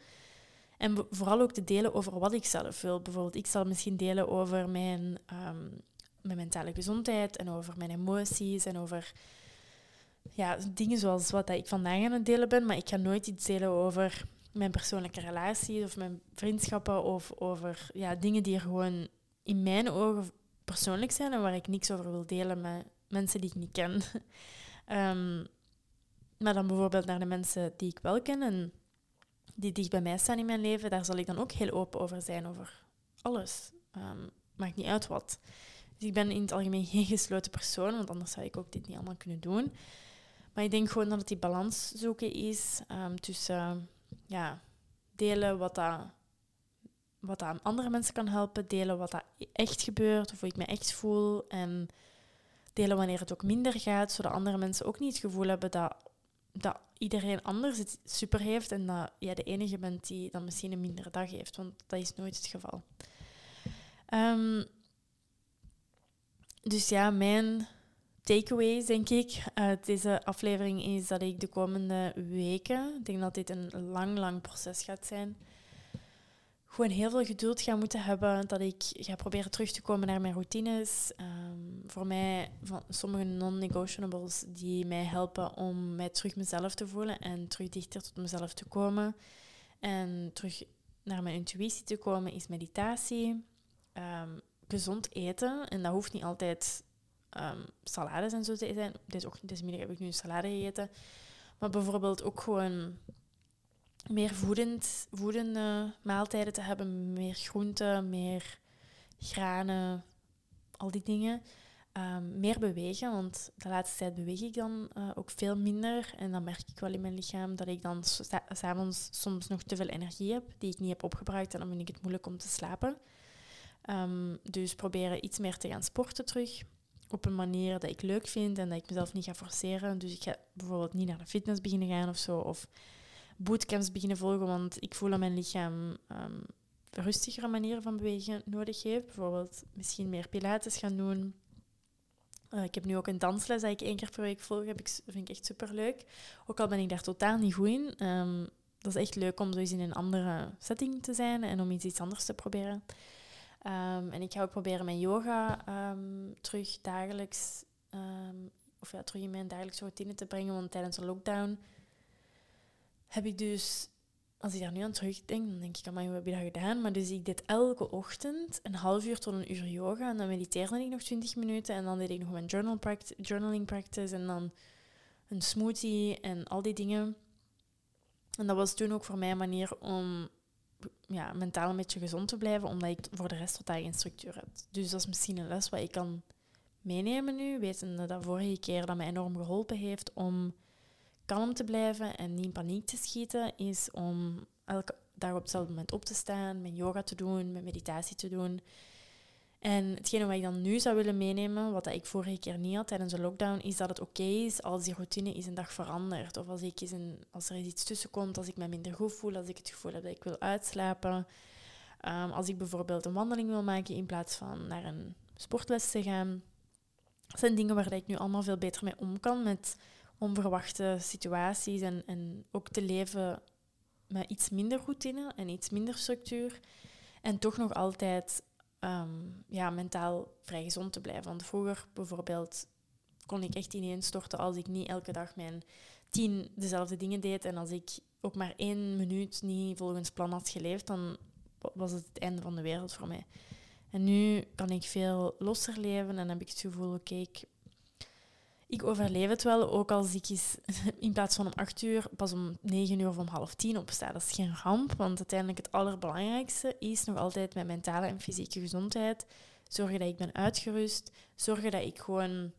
En vooral ook te delen over wat ik zelf wil. Bijvoorbeeld, ik zal misschien delen over mijn, um, mijn mentale gezondheid en over mijn emoties en over ja, dingen zoals wat ik vandaag aan het delen ben. Maar ik ga nooit iets delen over mijn persoonlijke relaties of mijn vriendschappen of over ja, dingen die er gewoon in mijn ogen persoonlijk zijn en waar ik niks over wil delen met mensen die ik niet ken. um, maar dan bijvoorbeeld naar de mensen die ik wel ken en die dicht bij mij staan in mijn leven, daar zal ik dan ook heel open over zijn, over alles. Um, maakt niet uit wat. Dus ik ben in het algemeen geen gesloten persoon, want anders zou ik ook dit niet allemaal kunnen doen. Maar ik denk gewoon dat het die balans zoeken is um, tussen ja, delen wat dat, wat dat andere mensen kan helpen, delen wat dat echt gebeurt of hoe ik me echt voel en delen wanneer het ook minder gaat, zodat andere mensen ook niet het gevoel hebben dat, dat iedereen anders het super heeft en dat jij de enige bent die dan misschien een mindere dag heeft, want dat is nooit het geval. Um, dus ja, mijn takeaways, denk ik, uit deze aflevering is dat ik de komende weken, ik denk dat dit een lang, lang proces gaat zijn, gewoon heel veel geduld ga moeten hebben. Dat ik ga proberen terug te komen naar mijn routines. Um, voor mij, van sommige non-negotiables die mij helpen om mij terug mezelf te voelen en terug dichter tot mezelf te komen. En terug naar mijn intuïtie te komen is meditatie. Um, gezond eten. En dat hoeft niet altijd um, salades en zo te eten. Deze ochtend, deze middag heb ik nu een salade gegeten. Maar bijvoorbeeld ook gewoon meer voedend, voedende maaltijden te hebben. Meer groenten, meer granen, al die dingen. Um, meer bewegen, want de laatste tijd beweeg ik dan uh, ook veel minder. En dan merk ik wel in mijn lichaam dat ik dan s'avonds soms nog te veel energie heb die ik niet heb opgebruikt. En dan vind ik het moeilijk om te slapen. Um, dus proberen iets meer te gaan sporten terug. Op een manier dat ik leuk vind en dat ik mezelf niet ga forceren. Dus ik ga bijvoorbeeld niet naar de fitness beginnen gaan of zo. Of bootcamps beginnen volgen, want ik voel dat mijn lichaam um, rustigere manieren van bewegen nodig heeft. Bijvoorbeeld misschien meer pilates gaan doen. Uh, ik heb nu ook een dansles dat ik één keer per week volg. Heb ik, vind ik echt superleuk. Ook al ben ik daar totaal niet goed in. Um, dat is echt leuk om zo eens in een andere setting te zijn en om iets, iets anders te proberen. Um, en ik ga ook proberen mijn yoga um, terug dagelijks, of ja, terug in mijn dagelijkse routine te brengen. Want tijdens de lockdown heb ik dus, als ik daar nu aan terugdenk, dan denk ik, aan hoe heb je dat gedaan? Maar dus ik deed elke ochtend een half uur tot een uur yoga. En dan mediteerde ik nog twintig minuten. En dan deed ik nog mijn journal journaling practice. En dan een smoothie en al die dingen. En dat was toen ook voor mij een manier om ja, mentaal een beetje gezond te blijven, omdat ik voor de rest totaal geen structuur heb. Dus dat is misschien een les wat ik kan meenemen nu, wetende dat vorige keer dat mij enorm geholpen heeft om kalm te blijven en niet in paniek te schieten, is om elke dag op hetzelfde moment op te staan, mijn yoga te doen, mijn meditatie te doen. En hetgene wat ik dan nu zou willen meenemen, wat ik vorige keer niet had tijdens de lockdown, is dat het oké is als die routine is een dag verandert. Of als, ik eens een, als er iets tussen komt, als ik me minder goed voel, als ik het gevoel heb dat ik wil uitslapen. Um, als ik bijvoorbeeld een wandeling wil maken in plaats van naar een sportles te gaan. Dat zijn dingen waar ik nu allemaal veel beter mee om kan, met onverwachte situaties en, en ook te leven met iets minder routine en iets minder structuur. En toch nog altijd um, ja, mentaal vrij gezond te blijven. Want vroeger bijvoorbeeld kon ik echt ineenstorten als ik niet elke dag mijn tien dezelfde dingen deed. En als ik ook maar één minuut niet volgens plan had geleefd, dan was het het einde van de wereld voor mij. En nu kan ik veel losser leven en heb ik het gevoel, oké, ik ik overleef het wel, ook als ik eens in plaats van om acht uur pas om negen uur of om half tien opsta. Dat is geen ramp, want uiteindelijk het allerbelangrijkste is nog altijd mijn mentale en fysieke gezondheid. Zorgen dat ik ben uitgerust, zorgen dat ik gewoon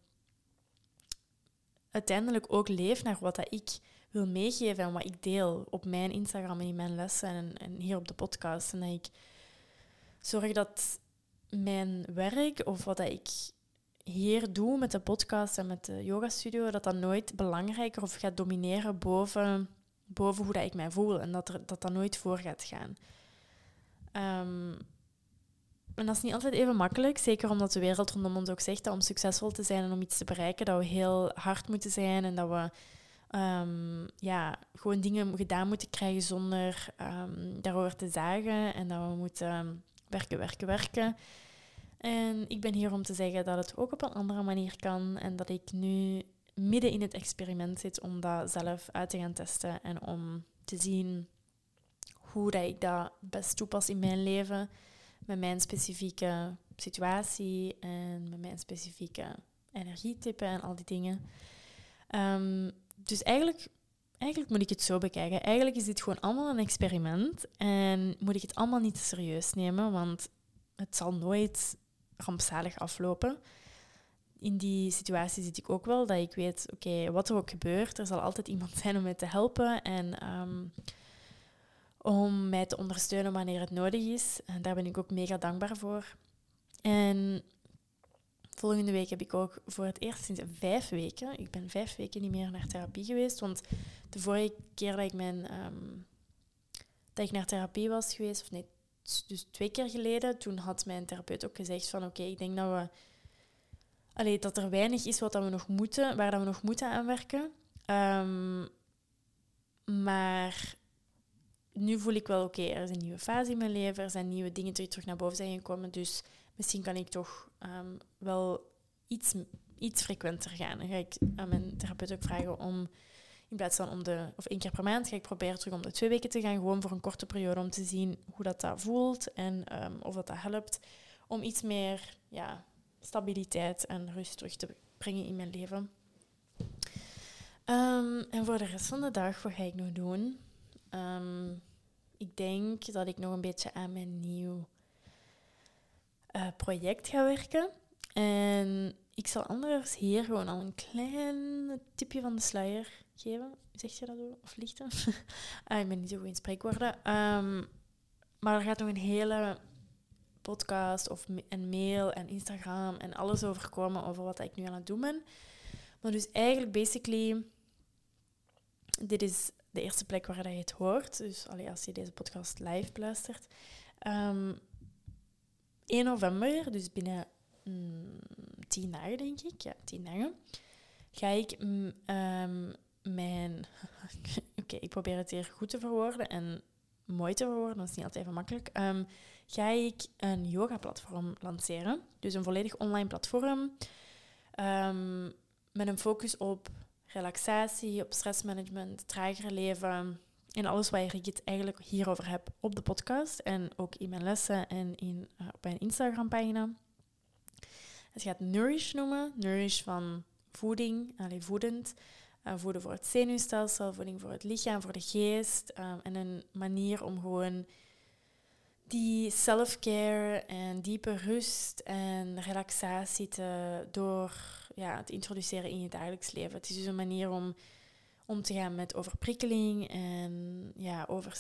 uiteindelijk ook leef naar wat dat ik wil meegeven en wat ik deel op mijn Instagram en in mijn lessen en, en hier op de podcast. En dat ik zorg dat mijn werk of wat dat ik hier doe met de podcast en met de yoga studio, dat dat nooit belangrijker of gaat domineren boven, boven hoe dat ik mij voel. En dat er, dat, dat nooit voor gaat gaan. Um, en dat is niet altijd even makkelijk, zeker omdat de wereld rondom ons ook zegt dat om succesvol te zijn en om iets te bereiken, dat we heel hard moeten zijn en dat we um, ja, gewoon dingen gedaan moeten krijgen zonder um, daarover te zagen en dat we moeten werken, werken, werken. En ik ben hier om te zeggen dat het ook op een andere manier kan en dat ik nu midden in het experiment zit om dat zelf uit te gaan testen en om te zien hoe dat ik dat best toepas in mijn leven met mijn specifieke situatie en met mijn specifieke energietype en al die dingen. Um, dus eigenlijk, eigenlijk moet ik het zo bekijken. Eigenlijk is dit gewoon allemaal een experiment en moet ik het allemaal niet te serieus nemen, want het zal nooit rampzalig aflopen. In die situatie zit ik ook wel dat ik weet, oké, wat er ook gebeurt, er zal altijd iemand zijn om mij te helpen en um, om mij te ondersteunen wanneer het nodig is. En daar ben ik ook mega dankbaar voor. En volgende week heb ik ook voor het eerst sinds vijf weken, ik ben vijf weken niet meer naar therapie geweest, want de vorige keer dat ik, mijn, um, dat ik naar therapie was geweest, of nee, dus twee keer geleden, toen had mijn therapeut ook gezegd van oké, ik denk dat we allee, dat er weinig is wat dat we nog moeten, waar dat we nog moeten aan werken. Ehm, maar nu voel ik wel, oké, er is een nieuwe fase in mijn leven, er zijn nieuwe dingen die terug naar boven zijn gekomen, dus misschien kan ik toch ehm, wel iets, iets frequenter gaan. Dan ga ik aan mijn therapeut ook vragen om, in plaats van om de, of één keer per maand, ga ik proberen terug om de twee weken te gaan, gewoon voor een korte periode om te zien hoe dat, dat voelt en ehm, of dat dat helpt om iets meer ja, stabiliteit en rust terug te brengen in mijn leven. Ehm, en voor de rest van de dag, wat ga ik nog doen? Ehm, ik denk dat ik nog een beetje aan mijn nieuw uh, project ga werken. En ik zal anders hier gewoon al een klein tipje van de sluier geven. Zeg je dat zo? Of lichten? ah, ik ben niet zo goed in spreekwoorden. Um, maar er gaat nog een hele podcast of een mail en Instagram en alles over komen over wat ik nu aan het doen ben. Maar dus eigenlijk, basically, dit is de eerste plek waar je het hoort. Dus allee, als je deze podcast live luistert. Um, ehm, 1 november, dus binnen mm, tien dagen, denk ik. Ja, tien dagen. Ga ik mm, ehm, mijn... Oké, ik probeer het hier goed te verwoorden en mooi te verwoorden. Dat is niet altijd even makkelijk. Um, ga ik een yoga-platform lanceren. Dus een volledig online platform. met een focus op relaxatie, op stressmanagement, trager leven en alles waar ik het eigenlijk hierover heb op de podcast en ook in mijn lessen en in, uh, op mijn Instagram-pagina. Het gaat Nourish noemen. Nourish van voeding, alleen voedend. Uh, voeden voor het zenuwstelsel, voeding voor het lichaam, voor de geest. Um, en een manier om gewoon die self-care en diepe rust en relaxatie te, door ja, te introduceren in je dagelijks leven. Het is dus een manier om om te gaan met overprikkeling en ja, over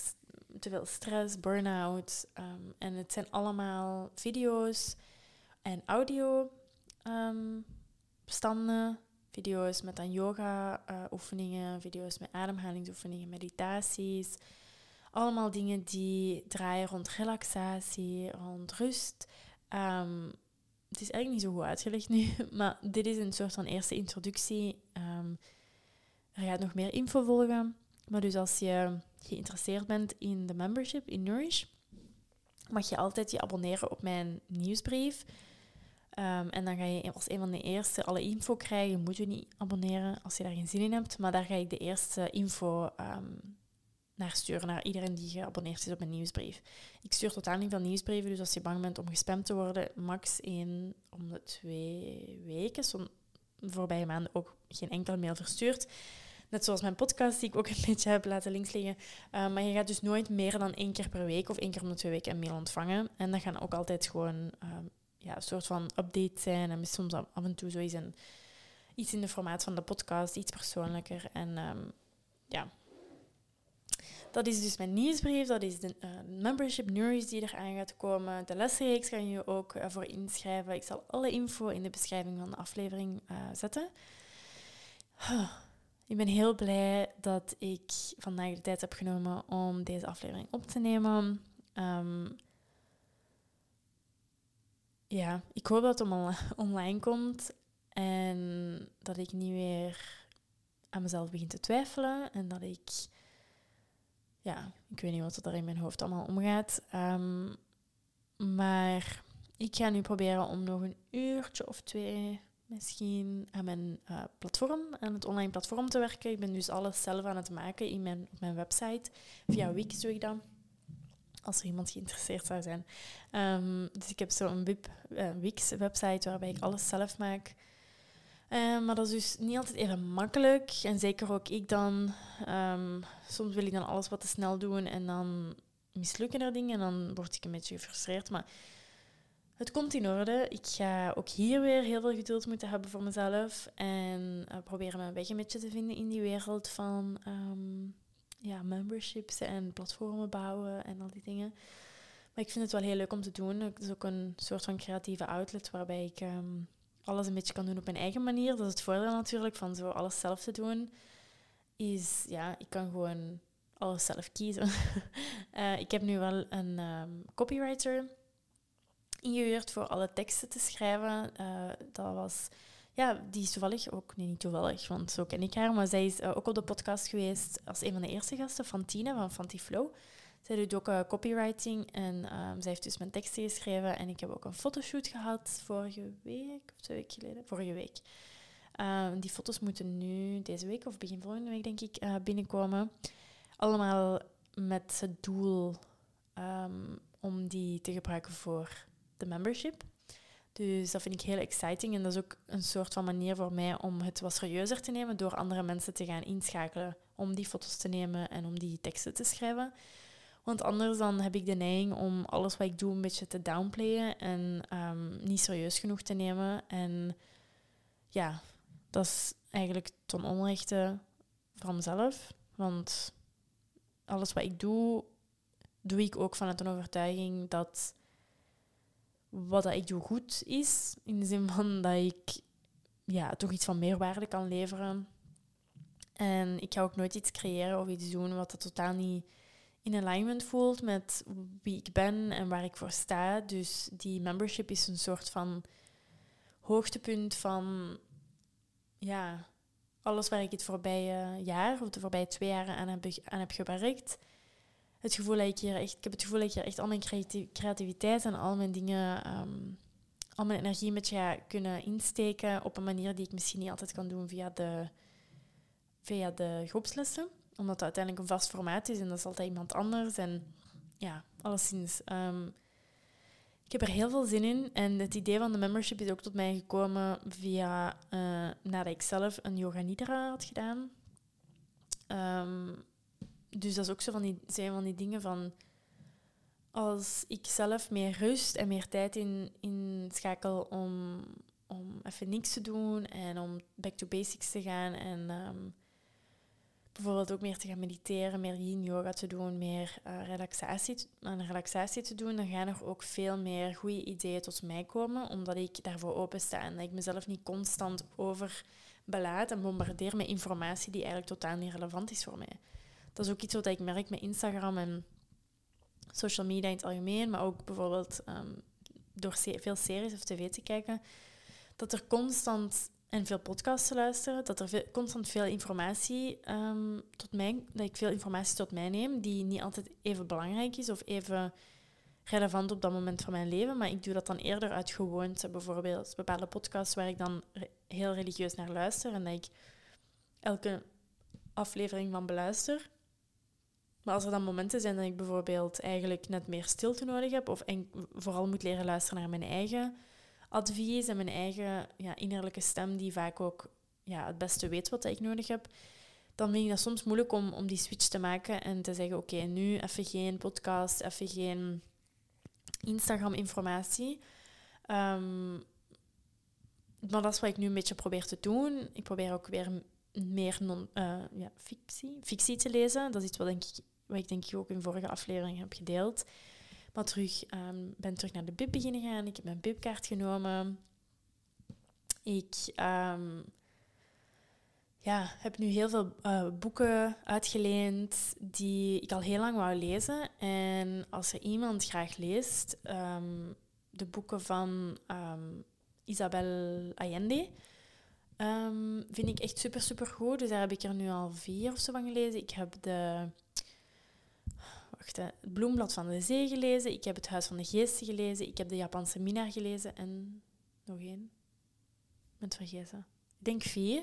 te veel stress, burn-out. Ehm, en het zijn allemaal video's en audio um, bestanden. Video's met dan yoga-oefeningen, video's met ademhalingsoefeningen, meditaties. Allemaal dingen die draaien rond relaxatie, rond rust. Um, het is eigenlijk niet zo goed uitgelegd nu, maar dit is een soort van eerste introductie. Um, er gaat nog meer info volgen. Maar dus als je geïnteresseerd bent in de membership in Nourish, mag je altijd je abonneren op mijn nieuwsbrief. Um, en dan ga je als een van de eerste alle info krijgen. Je moet je niet abonneren als je daar geen zin in hebt. Maar daar ga ik de eerste info um, naar sturen, naar iedereen die geabonneerd is op mijn nieuwsbrief. Ik stuur totaal niet veel nieuwsbrieven, dus als je bang bent om gespamd te worden, max één om de twee weken. Zo voorbije maanden ook geen enkele mail verstuurd. Net zoals mijn podcast, die ik ook een beetje heb laten links liggen. Uh, maar je gaat dus nooit meer dan één keer per week of één keer om de twee weken een mail ontvangen. En dat gaan ook altijd gewoon ja, een soort van update zijn. En soms af en toe zo een, iets in de formaat van de podcast, iets persoonlijker. En um, ja, dat is dus mijn nieuwsbrief, dat is de uh, membership news die eraan gaat komen. De lesreeks kan je ook uh, voor inschrijven. Ik zal alle info in de beschrijving van de aflevering uh, zetten. Ik ben heel blij dat ik vandaag de tijd heb genomen om deze aflevering op te nemen. Um, ja, ik hoop dat het online komt en dat ik niet weer aan mezelf begin te twijfelen en dat ik, ja, ik weet niet wat er in mijn hoofd allemaal omgaat. Um, maar ik ga nu proberen om nog een uurtje of twee misschien aan mijn uh, platform, aan het online platform te werken. Ik ben dus alles zelf aan het maken in mijn, op mijn website. Via Wix doe ik dat. Als er iemand geïnteresseerd zou zijn. Um, dus ik heb zo'n uh, Wix-website waarbij ik alles zelf maak. Uh, maar dat is dus niet altijd even makkelijk. En zeker ook ik dan. Um, soms wil ik dan alles wat te snel doen en dan mislukken er dingen. En dan word ik een beetje gefrustreerd. Maar het komt in orde. Ik ga ook hier weer heel veel geduld moeten hebben voor mezelf. En uh, proberen mijn weg een beetje te vinden in die wereld van um, ja, memberships en platformen bouwen en al die dingen. Maar ik vind het wel heel leuk om te doen. Het is ook een soort van creatieve outlet waarbij ik um, alles een beetje kan doen op mijn eigen manier. Dat is het voordeel natuurlijk van zo alles zelf te doen. Is ja, ik kan gewoon alles zelf kiezen. uh, ik heb nu wel een um, copywriter ingehuurd voor alle teksten te schrijven. Uh, dat was, ja, die is toevallig ook, nee, niet toevallig, want zo ken ik haar, maar zij is ook op de podcast geweest als een van de eerste gasten van Tina van Fantiflow. Zij doet ook uh, copywriting en um, zij heeft dus mijn teksten geschreven. En ik heb ook een fotoshoot gehad vorige week, of twee weken geleden, vorige week. Um, die foto's moeten nu deze week of begin volgende week, denk ik, uh, binnenkomen. Allemaal met het doel um, om die te gebruiken voor de membership. Dus dat vind ik heel exciting. En dat is ook een soort van manier voor mij om het wat serieuzer te nemen door andere mensen te gaan inschakelen om die foto's te nemen en om die teksten te schrijven. Want anders dan heb ik de neiging om alles wat ik doe een beetje te downplayen en um, niet serieus genoeg te nemen. En ja, dat is eigenlijk ten onrechte van mezelf. Want alles wat ik doe, doe ik ook vanuit een overtuiging dat wat dat ik doe goed is. In de zin van dat ik ja, toch iets van meerwaarde kan leveren. En ik ga ook nooit iets creëren of iets doen wat dat totaal niet in alignment voelt met wie ik ben en waar ik voor sta. Dus die membership is een soort van hoogtepunt van ja, alles waar ik het voorbije jaar of de voorbije twee jaar aan heb, aan heb gewerkt. Het gevoel dat ik hier echt, ik heb het gevoel dat ik hier echt al mijn creativiteit en al mijn dingen, ehm, al mijn energie met je kunnen insteken op een manier die ik misschien niet altijd kan doen via de, via de groepslessen omdat het uiteindelijk een vast formaat is en dat is altijd iemand anders. En ja, alleszins. Um, ik heb er heel veel zin in. En het idee van de membership is ook tot mij gekomen via uh, nadat ik zelf een yoga nidra had gedaan. Um, dus dat is ook zo van die, zijn van die dingen van als ik zelf meer rust en meer tijd in, in schakel om, om even niks te doen en om back to basics te gaan en um, bijvoorbeeld ook meer te gaan mediteren, meer yin yoga te doen, meer uh, relaxatie, aan relaxatie te doen, dan gaan er ook veel meer goede ideeën tot mij komen, omdat ik daarvoor opensta en dat ik mezelf niet constant overbelaad en bombardeer met informatie die eigenlijk totaal niet relevant is voor mij. Dat is ook iets wat ik merk met Instagram en social media in het algemeen, maar ook bijvoorbeeld um, door veel series of tv te kijken, dat er constant en veel podcasts te luisteren, dat er constant veel informatie um, tot mij, dat ik veel informatie tot mij neem, die niet altijd even belangrijk is of even relevant op dat moment van mijn leven, maar ik doe dat dan eerder uit gewoonte. Bijvoorbeeld bepaalde podcasts waar ik dan heel religieus naar luister en dat ik elke aflevering van beluister. Maar als er dan momenten zijn dat ik bijvoorbeeld eigenlijk net meer stilte nodig heb of vooral moet leren luisteren naar mijn eigen advies en mijn eigen ja, innerlijke stem, die vaak ook ja, het beste weet wat ik nodig heb, dan vind ik dat soms moeilijk om, om die switch te maken en te zeggen: Oké, nu even geen podcast, even geen Instagram-informatie. Um, maar dat is wat ik nu een beetje probeer te doen. Ik probeer ook weer meer non, uh, ja, fictie, fictie te lezen. Dat is iets wat, denk ik, wat ik denk ik ook in vorige aflevering heb gedeeld. Maar terug, um, ben terug naar de bib beginnen gaan. Ik heb mijn bibkaart genomen. Ik um, ja, heb nu heel veel uh, boeken uitgeleend die ik al heel lang wou lezen. En als er iemand graag leest, um, de boeken van Isabel Allende, vind ik echt super, super goed. Dus daar heb ik er nu al vier of zo van gelezen. Ik heb de het Bloemblad van de Zee gelezen. Ik heb Het Huis van de Geesten gelezen. Ik heb De Japanse Minnaar gelezen. En nog één. Ik ben het vergeten. Ik denk vier.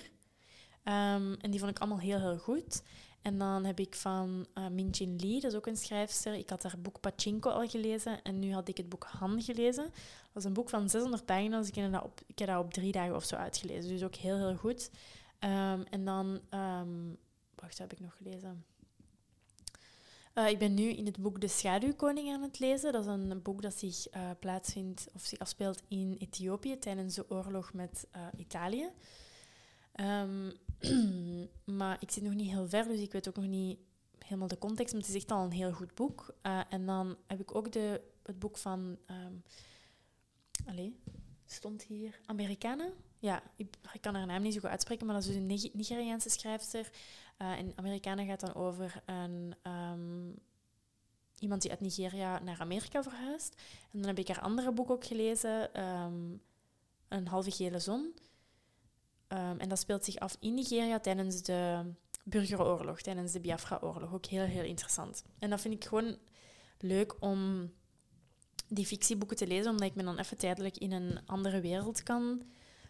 Um, en die vond ik allemaal heel, heel goed. En dan heb ik van uh, Min Jin Lee, dat is ook een schrijfster. Ik had haar boek Pachinko al gelezen. En nu had ik het boek Han gelezen. Dat was een boek van 600 pagina's. Ik heb dat op, ik heb dat op drie dagen of zo uitgelezen. Dus ook heel, heel goed. Um, en dan... Um, wacht, wat heb ik nog gelezen? Uh, ik ben nu in het boek De Schaduwkoning aan het lezen. Dat is een boek dat zich uh, plaatsvindt of zich afspeelt in Ethiopië tijdens de oorlog met uh, Italië. Um, maar ik zit nog niet heel ver, dus ik weet ook nog niet helemaal de context. Maar het is echt al een heel goed boek. en dan heb ik ook de, het boek van. Um, stond hier Amerikanen. Ja, ik, ik, kan haar naam niet zo goed uitspreken, maar dat is dus een Nigeriaanse schrijfster. Uh, en Amerikanen gaat dan over een, um, iemand die uit Nigeria naar Amerika verhuist. En dan heb ik haar andere boek ook gelezen, ehm, Een halve gele zon. Ehm, en dat speelt zich af in Nigeria tijdens de burgeroorlog, tijdens de Biafra-oorlog. Ook heel, heel interessant. En dat vind ik gewoon leuk om die fictieboeken te lezen, omdat ik me dan even tijdelijk in een andere wereld kan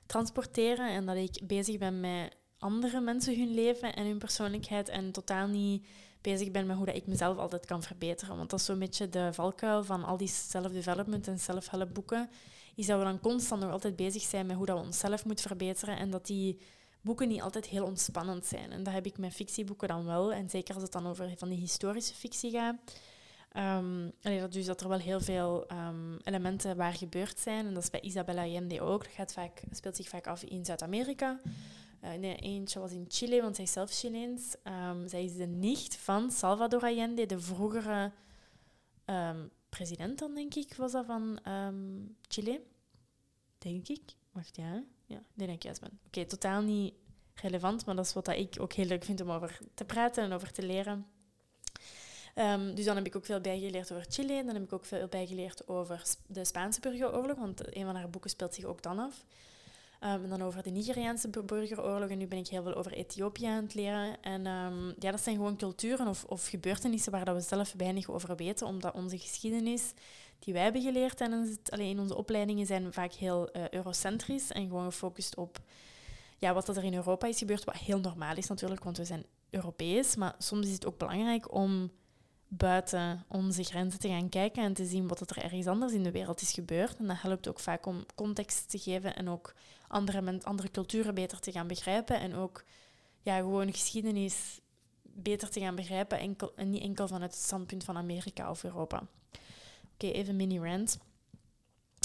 transporteren en dat ik bezig ben met andere mensen hun leven en hun persoonlijkheid en totaal niet bezig ben met hoe dat ik mezelf altijd kan verbeteren. Want dat is zo'n beetje de valkuil van al die self-development en self-help boeken, is dat we dan constant nog altijd bezig zijn met hoe dat we onszelf moeten verbeteren en dat die boeken niet altijd heel ontspannend zijn. En dat heb ik met fictieboeken dan wel. En zeker als het dan over van die historische fictie gaat. Um, dus dat er wel heel veel um, elementen waar gebeurd zijn. En dat is bij Isabella Allende ook. Dat gaat vaak, speelt zich vaak af in Zuid-Amerika. Uh, nee, eentje was in Chile, want zij is zelf Chileens. Um, zij is de nicht van Salvador Allende, de vroegere president dan, denk ik, was dat van Chile. Denk ik. Wacht, ja. Ja, nee, denk ik juist ben. Oké, totaal niet relevant, maar dat is wat ik ook heel leuk vind om over te praten en over te leren. Um, dus dan heb ik ook veel bijgeleerd over Chile. Dan heb ik ook veel bijgeleerd over de Spaanse burgeroorlog, want een van haar boeken speelt zich ook dan af. Um, en dan over de Nigeriaanse burgeroorlog. En nu ben ik heel veel over Ethiopië aan het leren. En um, ja, dat zijn gewoon culturen of, of gebeurtenissen waar dat we zelf weinig over weten, omdat onze geschiedenis die wij hebben geleerd tijdens het, alleen in onze opleidingen zijn vaak heel uh, eurocentrisch en gewoon gefocust op ja, wat er in Europa is gebeurd, wat heel normaal is natuurlijk, want we zijn Europees. Maar soms is het ook belangrijk om buiten onze grenzen te gaan kijken en te zien wat er ergens anders in de wereld is gebeurd. En dat helpt ook vaak om context te geven en ook andere, andere culturen beter te gaan begrijpen. En ook ja, gewoon geschiedenis beter te gaan begrijpen enkel, en niet enkel vanuit het standpunt van Amerika of Europa. Oké, even mini rant.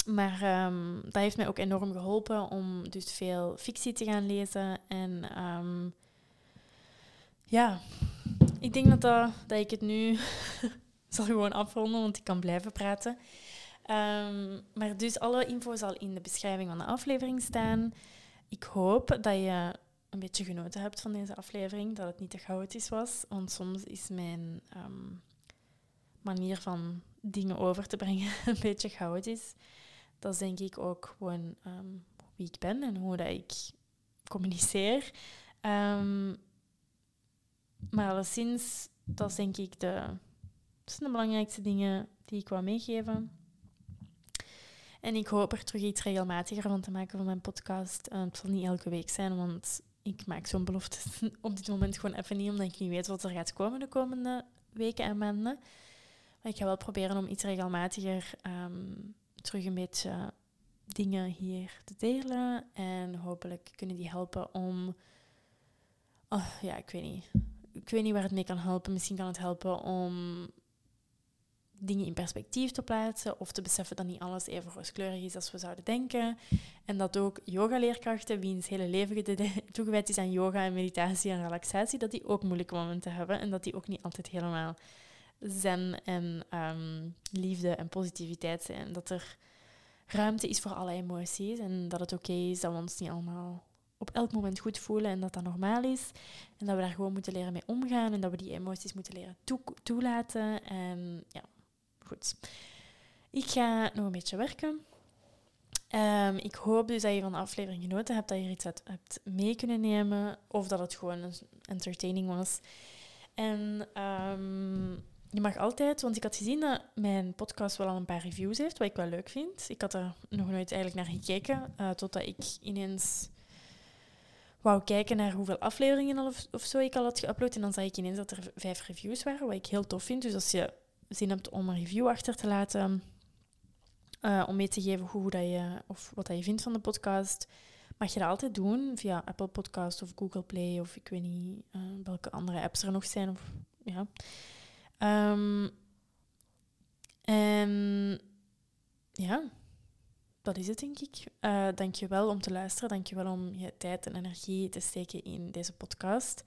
Maar um, dat heeft mij ook enorm geholpen om dus veel fictie te gaan lezen. En um, ja, ik denk dat, dat, dat ik het nu zal gewoon afronden, want ik kan blijven praten. Um, maar dus alle info zal in de beschrijving van de aflevering staan. Ik hoop dat je een beetje genoten hebt van deze aflevering, dat het niet te chaotisch was. Want soms is mijn um, manier van dingen over te brengen een beetje chaotisch. Dat is denk ik ook gewoon um, wie ik ben en hoe dat ik communiceer. Um, maar alleszins, dat denk ik de, dat zijn de belangrijkste dingen die ik wou meegeven. En ik hoop er terug iets regelmatiger van te maken van mijn podcast. Het zal niet elke week zijn, want ik maak zo'n belofte op dit moment gewoon even niet, omdat ik niet weet wat er gaat komen de komende weken en maanden. Maar ik ga wel proberen om iets regelmatiger um, terug een beetje dingen hier te delen. En hopelijk kunnen die helpen om. Oh, ja, ik weet niet ik weet niet waar het mee kan helpen. Misschien kan het helpen om dingen in perspectief te plaatsen of te beseffen dat niet alles even rooskleurig is als we zouden denken. En dat ook yogaleerkrachten, wiens hele leven toegewijd is aan yoga en meditatie en relaxatie, dat die ook moeilijke momenten hebben en dat die ook niet altijd helemaal zen en um, liefde en positiviteit zijn. Dat er ruimte is voor alle emoties en dat het oké is dat we ons niet allemaal op elk moment goed voelen en dat dat normaal is. En dat we daar gewoon moeten leren mee omgaan en dat we die emoties moeten leren toelaten. En ja, goed. Ik ga nog een beetje werken. Um, ik hoop dus dat je van de aflevering genoten hebt, dat je iets hebt mee kunnen nemen. Of dat het gewoon entertaining was. En um, je mag altijd, want ik had gezien dat mijn podcast wel al een paar reviews heeft, wat ik wel leuk vind. Ik had er nog nooit eigenlijk naar gekeken, uh, totdat ik ineens wou kijken naar hoeveel afleveringen of, of zo ik al had geüpload. En dan zag ik ineens dat er vijf reviews waren, wat ik heel tof vind. Dus als je zin hebt om een review achter te laten, uh, om mee te geven hoe dat je, of wat dat je vindt van de podcast, mag je dat altijd doen via Apple Podcast of Google Play of ik weet niet uh, welke andere apps er nog zijn. Of, ja. Um, en ja, dat is het, denk ik. Uh, Dank je wel om te luisteren. Dank je wel om je tijd en energie te steken in deze podcast.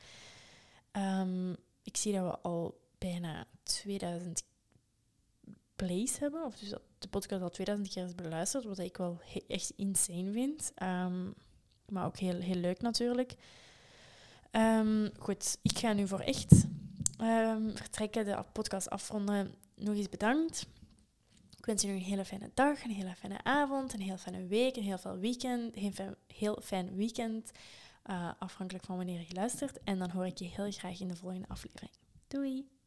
Um, ik zie dat we al bijna 2000 plays hebben. Of dus dat de podcast al 2000 keer is beluisterd. Wat ik wel echt insane vind. Um, maar ook heel, heel leuk natuurlijk. Um, goed, ik ga nu voor echt vertrekken, de podcast afronden. nog eens bedankt. Ik wens nog een hele fijne dag, een hele fijne avond, een heel fijne week, een heel fijn weekend. Een fijn, heel fijn weekend, uh, afhankelijk van wanneer je luistert. En dan hoor ik je heel graag in de volgende aflevering. Doei!